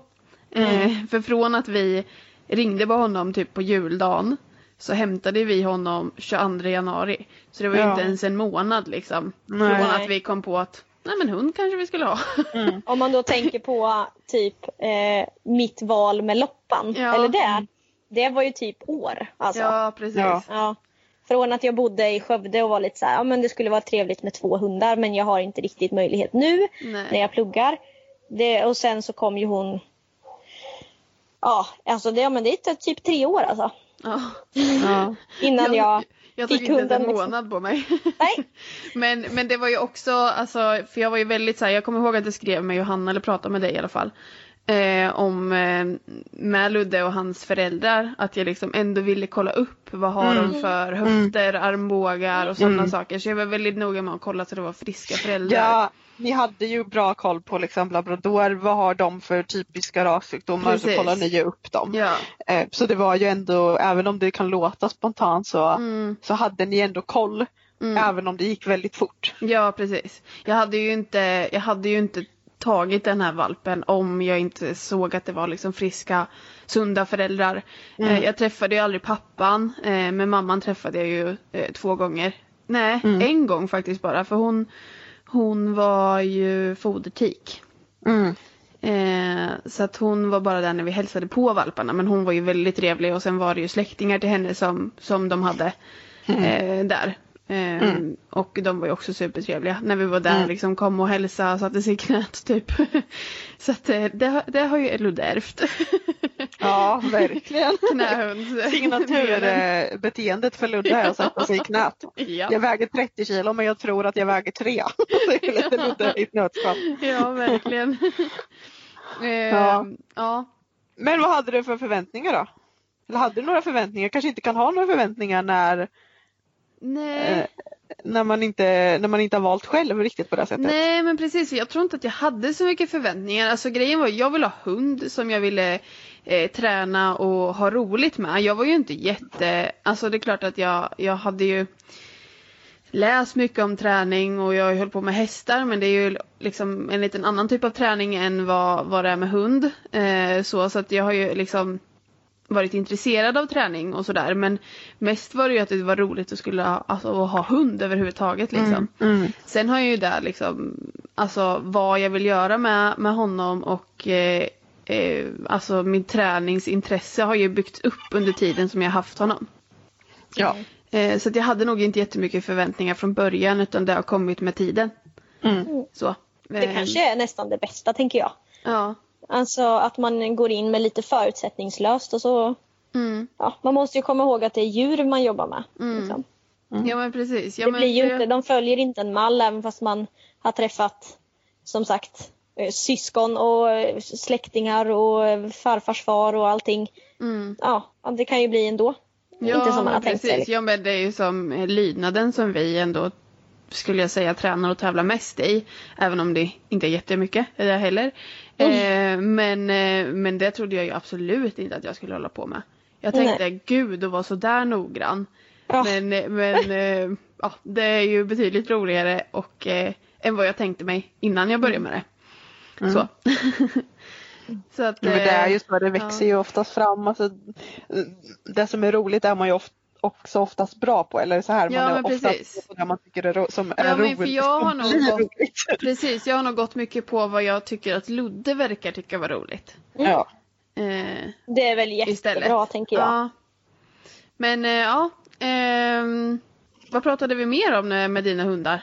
[SPEAKER 3] Eh, mm. för från att vi ringde på honom typ på juldagen så hämtade vi honom 22 januari. Så det var ja. inte ens en månad liksom. Nej. Från att vi kom på att nej men hund kanske vi skulle ha.
[SPEAKER 2] Mm. [laughs] Om man då tänker på typ eh, mitt val med loppan. Ja. Eller det. Det var ju typ år. Alltså.
[SPEAKER 3] Ja precis.
[SPEAKER 2] Ja. ja. Från att jag bodde i Skövde och var lite så här, ja men det skulle vara trevligt med två hundar men jag har inte riktigt möjlighet nu Nej. när jag pluggar. Det, och sen så kom ju hon Ja, alltså det, ja, men det är typ tre år alltså.
[SPEAKER 3] Ja.
[SPEAKER 2] Innan jag
[SPEAKER 3] Jag tog
[SPEAKER 2] Fick
[SPEAKER 3] inte ens en
[SPEAKER 2] hunden liksom.
[SPEAKER 3] månad på mig.
[SPEAKER 2] Nej. [laughs]
[SPEAKER 3] men, men det var ju också, alltså, för jag var ju väldigt så här, jag kommer ihåg att jag skrev med Johanna, eller pratade med dig i alla fall. Eh, om eh, med Ludde och hans föräldrar, att jag liksom ändå ville kolla upp vad har
[SPEAKER 4] Mm.
[SPEAKER 3] de för höfter, armbågar och sådana
[SPEAKER 4] Mm.
[SPEAKER 3] saker. Så jag var väldigt noga med att kolla så det var friska föräldrar.
[SPEAKER 4] Ja, ni hade ju bra koll på liksom labrador. Vad har de för typiska rassjukdomar?
[SPEAKER 3] Precis.
[SPEAKER 4] Så kollar ni ju upp dem.
[SPEAKER 3] Ja.
[SPEAKER 4] Eh, Så det var ju ändå, även om det kan låta spontant så,
[SPEAKER 3] Mm.
[SPEAKER 4] så hade ni ändå koll.
[SPEAKER 3] Mm.
[SPEAKER 4] Även om det gick väldigt fort.
[SPEAKER 3] Ja, precis. Jag hade ju inte, jag hade ju inte tagit den här valpen om jag inte såg att det var liksom friska, sunda föräldrar.
[SPEAKER 4] Mm.
[SPEAKER 3] Eh, jag träffade ju aldrig pappan, eh, men mamman träffade jag ju två gånger. Nej,
[SPEAKER 4] Mm.
[SPEAKER 3] en gång faktiskt bara, för hon, hon var ju fodertik.
[SPEAKER 4] Mm.
[SPEAKER 3] Eh, så att hon var bara där när vi hälsade på valparna men hon var ju väldigt trevlig och sen var det ju släktingar till henne som, som de hade eh, där. Eh,
[SPEAKER 4] Mm.
[SPEAKER 3] Och de var ju också supertrevliga när vi var där
[SPEAKER 4] Mm.
[SPEAKER 3] liksom kom och hälsade satte sig i knät typ. [laughs] så att eh, det, har- det har ju Ludde ärvt. [laughs]
[SPEAKER 4] Ja, verkligen.
[SPEAKER 3] Knähund. [laughs]
[SPEAKER 4] Signaturbeteendet för Ludde är att sätta sig i knät.
[SPEAKER 3] Ja.
[SPEAKER 4] Jag väger 30 kilo men jag tror att jag väger 3. Det är lite Ludde i ett nötskal.
[SPEAKER 3] ja, verkligen.
[SPEAKER 4] Ja.
[SPEAKER 3] ja.
[SPEAKER 4] Men vad hade du för förväntningar då? Eller hade du några förväntningar? Kanske inte kan ha några förväntningar när,
[SPEAKER 3] Nej.
[SPEAKER 4] eh, när, man, inte, när man inte har valt själv riktigt på det sättet.
[SPEAKER 3] Nej men precis, jag tror inte att jag hade så mycket förväntningar. Alltså grejen var jag ville ha hund som jag ville eh, träna och ha roligt med. Jag var ju inte jätte, alltså det är klart att jag, jag hade ju läst mycket om träning och jag höll på med hästar men det är ju liksom en liten annan typ av träning än vad, vad det är med hund. Eh, så, så att jag har ju liksom varit intresserad av träning och sådär men mest var det ju att det var roligt att skulle ha, alltså, att ha hund överhuvudtaget liksom.
[SPEAKER 4] Mm.
[SPEAKER 3] Sen har jag ju där liksom, alltså vad jag vill göra med, med honom och eh, eh, alltså min träningsintresse har ju byggts upp under tiden som jag haft honom.
[SPEAKER 4] Ja.
[SPEAKER 3] Eh, så att jag hade nog inte jättemycket förväntningar från början utan det har kommit med tiden.
[SPEAKER 4] Mm.
[SPEAKER 3] Så.
[SPEAKER 2] Det
[SPEAKER 3] Eh,
[SPEAKER 2] kanske är nästan det bästa tänker jag.
[SPEAKER 3] Ja.
[SPEAKER 2] Alltså att man går in med lite förutsättningslöst och så
[SPEAKER 3] Mm.
[SPEAKER 2] Ja, man måste ju komma ihåg att det är djur man jobbar med.
[SPEAKER 3] Mm.
[SPEAKER 2] Liksom.
[SPEAKER 3] ja men precis. Ja,
[SPEAKER 2] det
[SPEAKER 3] men
[SPEAKER 2] blir ju inte, de följer inte en mall även fast man har träffat som sagt eh, syskon och eh, släktingar och eh, farfars far och allting.
[SPEAKER 3] Mm.
[SPEAKER 2] Ja, det kan ju bli ändå.
[SPEAKER 3] Ja,
[SPEAKER 2] inte som man
[SPEAKER 3] men
[SPEAKER 2] har tänkt sig.
[SPEAKER 3] precis. Ja men det är ju som lydnaden som vi ändå skulle jag säga tränar och tävlar mest i. Även om det inte är jättemycket det heller. Eh, men, eh, men det trodde jag ju absolut inte att jag skulle hålla på med. Jag tänkte gud att vara så där noggrann.
[SPEAKER 2] Ja.
[SPEAKER 3] Men, eh, men [laughs] eh, ja, det är ju betydligt roligare och, eh, än vad jag tänkte mig innan jag började med det.
[SPEAKER 4] Mm.
[SPEAKER 3] Så. [laughs] så att,
[SPEAKER 4] Men det är
[SPEAKER 3] eh,
[SPEAKER 4] just vad det växer ju oftast fram. Alltså, det som är roligt är man ju oft, också oftast bra på. Eller så här,
[SPEAKER 3] Ja,
[SPEAKER 4] man är oftast
[SPEAKER 3] precis.
[SPEAKER 4] på det man tycker är, ro- som är
[SPEAKER 3] Ja, men
[SPEAKER 4] roligt.
[SPEAKER 3] för jag har [laughs] nog gått-
[SPEAKER 4] roligt.
[SPEAKER 3] Precis, jag har nog gått mycket på vad jag tycker att Ludde verkar tycka var roligt.
[SPEAKER 4] Ja.
[SPEAKER 3] Eh,
[SPEAKER 2] Det är väl
[SPEAKER 3] istället.
[SPEAKER 2] jättebra tänker jag.
[SPEAKER 3] Ja. Men eh, ja, ehm, vad pratade vi mer om eh, med dina hundar?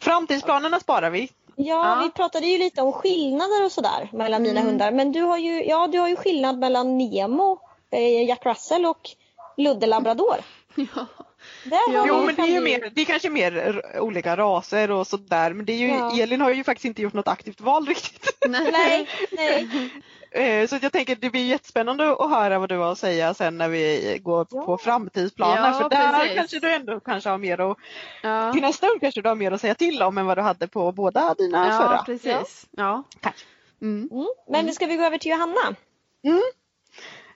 [SPEAKER 4] Framtidsplanerna sparar vi.
[SPEAKER 2] Ja,
[SPEAKER 3] Ja.
[SPEAKER 2] vi pratade ju lite om skillnader och sådär mellan mina
[SPEAKER 3] Mm.
[SPEAKER 2] hundar. Men du har ju, ja, du har ju skillnad mellan Nemo, eh, Jack Russell och Ludde Labrador. [laughs]
[SPEAKER 3] Ja. Ja,
[SPEAKER 4] Jo men det är ju mer, det är kanske mer r- olika raser och sådär men det är ju,
[SPEAKER 2] Ja.
[SPEAKER 4] Elin har ju faktiskt inte gjort något aktivt val riktigt. [laughs]
[SPEAKER 2] Nej, nej. [laughs]
[SPEAKER 4] Eh, Så jag tänker det blir jättespännande att höra vad du har att säga sen när vi går
[SPEAKER 2] Ja.
[SPEAKER 4] på framtidsplaner
[SPEAKER 3] Ja,
[SPEAKER 4] för där
[SPEAKER 3] precis.
[SPEAKER 4] kanske du ändå kanske har mer att,
[SPEAKER 3] Ja,
[SPEAKER 4] till nästa gång kanske du har mer att säga till om än vad du hade på båda dina
[SPEAKER 3] ja
[SPEAKER 4] förra.
[SPEAKER 3] precis. Ja.
[SPEAKER 4] Tack.
[SPEAKER 3] Mm.
[SPEAKER 2] Mm. Men ska vi gå över till Johanna.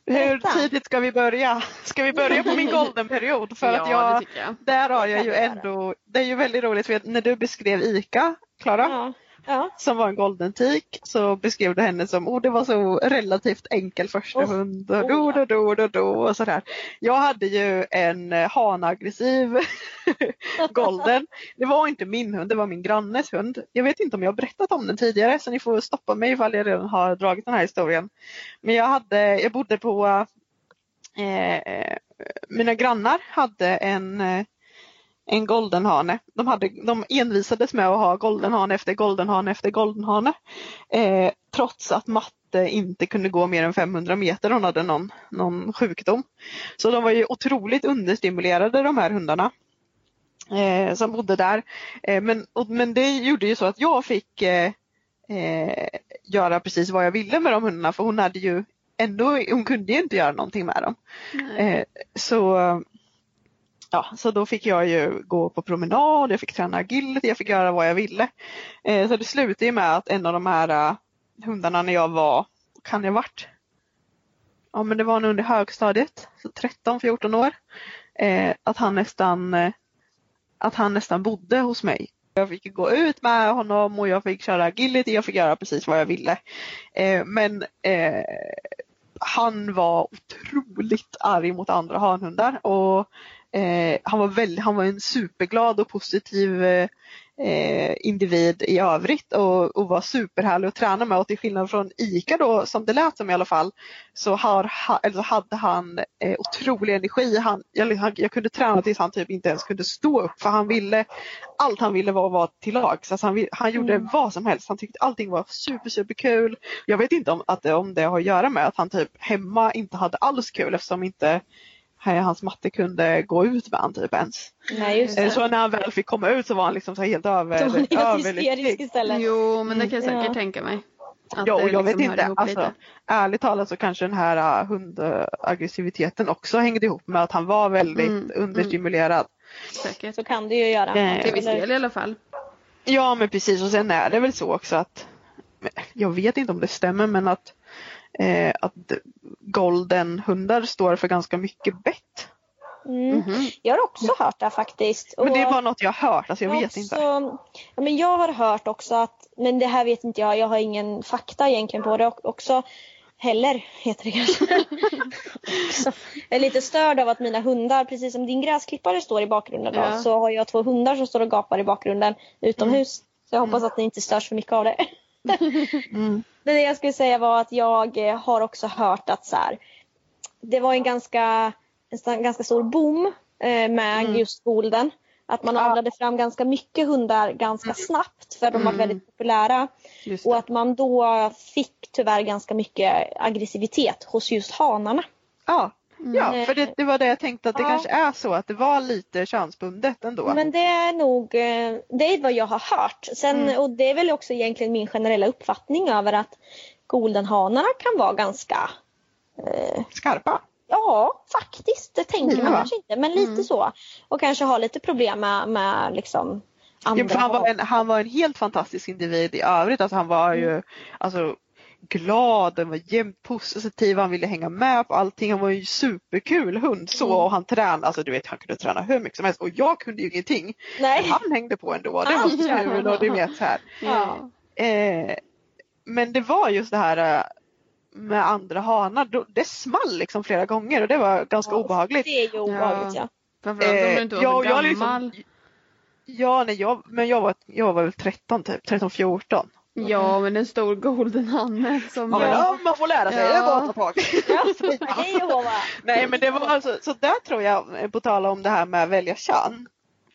[SPEAKER 4] Hur tidigt ska vi börja? Ska vi börja på min goldenperiod? För att
[SPEAKER 3] ja, det
[SPEAKER 4] jag,
[SPEAKER 3] jag.
[SPEAKER 4] där har jag ju ändå, det är ju väldigt roligt för att när du beskrev Ica, Klara,
[SPEAKER 2] Ja. Ja.
[SPEAKER 4] som var en golden tik så beskrev du henne som, oh det var så relativt enkel första
[SPEAKER 2] Oh,
[SPEAKER 4] hund och
[SPEAKER 2] ja.
[SPEAKER 4] do, do, do, do och sådär. Jag hade ju en eh, hanaggressiv [laughs] golden. Det var inte min hund, det var min grannes hund. Jag vet inte om jag har berättat om den tidigare så ni får stoppa mig ifall jag redan har dragit den här historien. Men jag, hade, jag bodde på, eh, mina grannar hade en eh, en goldenhane. De, hade, de envisades med att ha goldenhane efter goldenhane efter goldenhane. Eh, trots att matte inte kunde gå mer än 500 meter. Hon hade någon, någon sjukdom. Så de var ju otroligt understimulerade de här hundarna. Eh, som bodde där. Eh, men, och, men det gjorde ju så att jag fick eh, eh, göra precis vad jag ville med de hundarna för hon hade ju ändå, hon kunde ju inte göra någonting med dem. Eh, så, ja, så då fick jag ju gå på promenad, jag fick träna agility, jag fick göra vad jag ville. Eh, så det slutade ju med att en av de här uh, hundarna när jag var, kan jag varit? Ja men det var nog under högstadiet, så 13-14 år. Eh, att han nästan eh, att han nästan bodde hos mig. Jag fick gå ut med honom och jag fick köra agility, jag fick göra precis vad jag ville. Eh, men eh, han var otroligt arg mot andra hanhundar och eh, han, var väldigt, han var en superglad och positiv eh, individ i övrigt och, och var superhärlig att träna med och till skillnad från Ika då som det lät som i alla fall så har, eller hade han eh, otrolig energi. Han, jag, jag, kunde träna tills han typ inte ens kunde stå upp för han ville allt han ville var att vara till lags. Alltså han, han gjorde mm. vad som helst. Han tyckte allting var super super kul. Jag vet inte om, att, om det har att göra med att han typ hemma inte hade alls kul eftersom inte hans matte kunde gå ut med han typ ens.
[SPEAKER 2] Nej, just det.
[SPEAKER 4] Så när han väl fick komma ut så var han liksom så helt över,
[SPEAKER 2] Då var han helt hysterisk istället.
[SPEAKER 3] Jo men det kan jag säkert ja. tänka mig.
[SPEAKER 4] Att ja, och jag liksom vet inte, alltså, ärligt talat så kanske den här uh, hundaggressiviteten också hängde ihop med att han var väldigt mm, mm. understimulerad. Mm.
[SPEAKER 2] Säkert. Så kan det ju göra.
[SPEAKER 3] Eh, Till viss del i alla fall.
[SPEAKER 4] Ja men precis och sen är det väl så också att jag vet inte om det stämmer men att eh, att goldenhundar står för ganska mycket bett.
[SPEAKER 2] Mm. Mm -hmm. Jag har också hört det faktiskt.
[SPEAKER 4] Men det är bara något jag har hört, alltså jag vet också, inte.
[SPEAKER 2] Ja, men jag har hört också att, men det här vet inte jag, jag har ingen fakta egentligen på det också. Heller heter det kanske. [laughs] jag är lite störd av att mina hundar, precis som din gräsklippare står i bakgrunden då, ja. så har jag två hundar som står och gapar i bakgrunden utomhus. Mm. Så jag hoppas att ni inte störs för mycket av det. Mm. [laughs] Det jag skulle säga var att jag eh, har också hört att så här, det var en ganska, en ganska stor boom eh, med mm. just golden. Att man avlade fram ganska mycket hundar ganska snabbt för de var mm. väldigt populära. Och att man då fick tyvärr ganska mycket aggressivitet hos just hanarna.
[SPEAKER 4] Ja, Ja, mm. för det, det, var det jag tänkte att det ja. kanske är så att det var lite könsbundet ändå.
[SPEAKER 2] Men det är nog, eh, det är vad jag har hört. Sen, mm. Och det är väl också egentligen min generella uppfattning över att goldenhanarna kan vara ganska
[SPEAKER 4] eh, skarpa.
[SPEAKER 2] Ja, faktiskt. Det tänker man kanske inte, men lite mm. så. Och kanske ha lite problem med, med liksom andra.
[SPEAKER 4] Ja, han, var en, han var en helt fantastisk individ i övrigt. Alltså han var ju, mm. alltså glad, han var jämt positiv, han ville hänga med på allting. Han var ju superkul hund så mm. och han tränade, alltså du vet han kunde träna hur mycket som helst och jag kunde ju ingenting. Nej. Men han hängde på ändå, det var så kul och du vet så här. Ja. Eh, men det var just det här eh, med andra hanar, det small liksom flera gånger och det var ganska ja, obehagligt.
[SPEAKER 2] Det är ju obehagligt ja.
[SPEAKER 3] Framförallt om du inte var så gammal. Liksom,
[SPEAKER 4] ja, nej, jag, men jag var, jag var väl 13 typ, 13-14.
[SPEAKER 3] Ja men en stor golden hanne som
[SPEAKER 4] ja,
[SPEAKER 3] jag...
[SPEAKER 4] man får lära sig, ja. det är bara att ta tag Nej men det var alltså, så där tror jag, på tala om det här med att välja kön.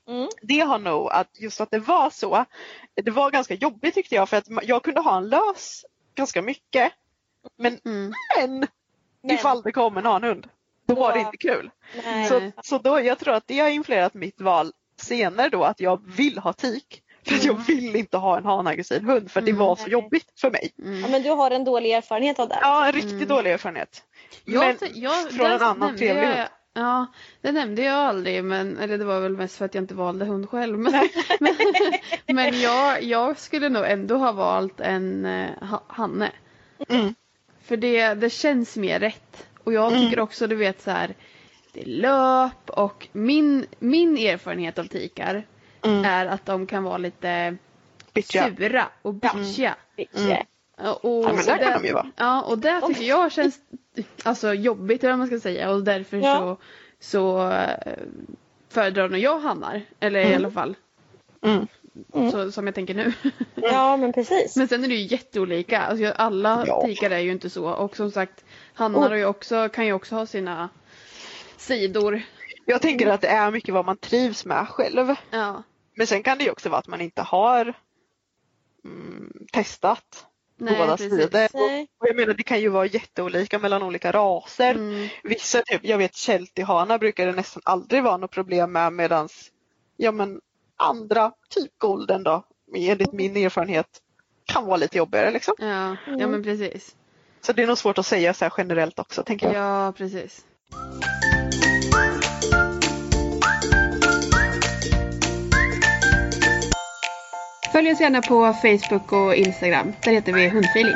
[SPEAKER 4] Mm. Det har nog att just att det var så, det var ganska jobbigt tyckte jag för att jag kunde ha en lös ganska mycket. Men, mm. men ifall det kom en hanhund, då var det inte kul. Så, så då, jag tror att det har influerat mitt val senare då att jag vill ha tik. För jag mm. vill inte ha en hanaggressiv hund för det var så jobbigt för mig.
[SPEAKER 2] Ja, men du har en dålig erfarenhet av det?
[SPEAKER 4] Ja, en riktigt mm. dålig erfarenhet. Men jag, jag, från en annan trevlig hund.
[SPEAKER 3] Ja, det nämnde jag aldrig, men, eller det var väl mest för att jag inte valde hund själv. Men, [laughs] men, men jag, jag, skulle nog ändå ha valt en uh, Hanne. Mm. För det, det känns mer rätt. Och jag tycker mm. också, du vet så här, det är löp och min, min erfarenhet av tikar mm. är att de kan vara lite bitchiga. sura och bitchiga.
[SPEAKER 2] Mm.
[SPEAKER 4] Och, ja men det kan de ju vara.
[SPEAKER 3] Ja och det tycker jag känns alltså, jobbigt eller vad man ska säga och därför ja. så, så äh, föredrar nog jag hannar. Eller mm. i alla fall. Mm. Mm. Så, som jag tänker nu.
[SPEAKER 2] Ja men precis.
[SPEAKER 3] Men sen är det ju jätteolika. Alltså, alla ja. tikar är ju inte så. Och som sagt hannar oh. också, kan ju också ha sina sidor.
[SPEAKER 4] Jag tänker att det är mycket vad man trivs med själv.
[SPEAKER 3] Ja.
[SPEAKER 4] Men sen kan det ju också vara att man inte har mm, testat Nej, båda sidor. Och jag menar det kan ju vara jätteolika mellan olika raser. Mm. Vissa, typ, jag vet Sheltie-hanar brukar det nästan aldrig vara något problem med medans ja men andra, typ golden då, enligt min erfarenhet, kan vara lite jobbigare liksom.
[SPEAKER 3] Ja, ja men precis.
[SPEAKER 4] Så det är nog svårt att säga så här generellt också tänker jag.
[SPEAKER 3] Ja, precis. Följ oss gärna på Facebook och Instagram. Där heter vi Hundfeeling.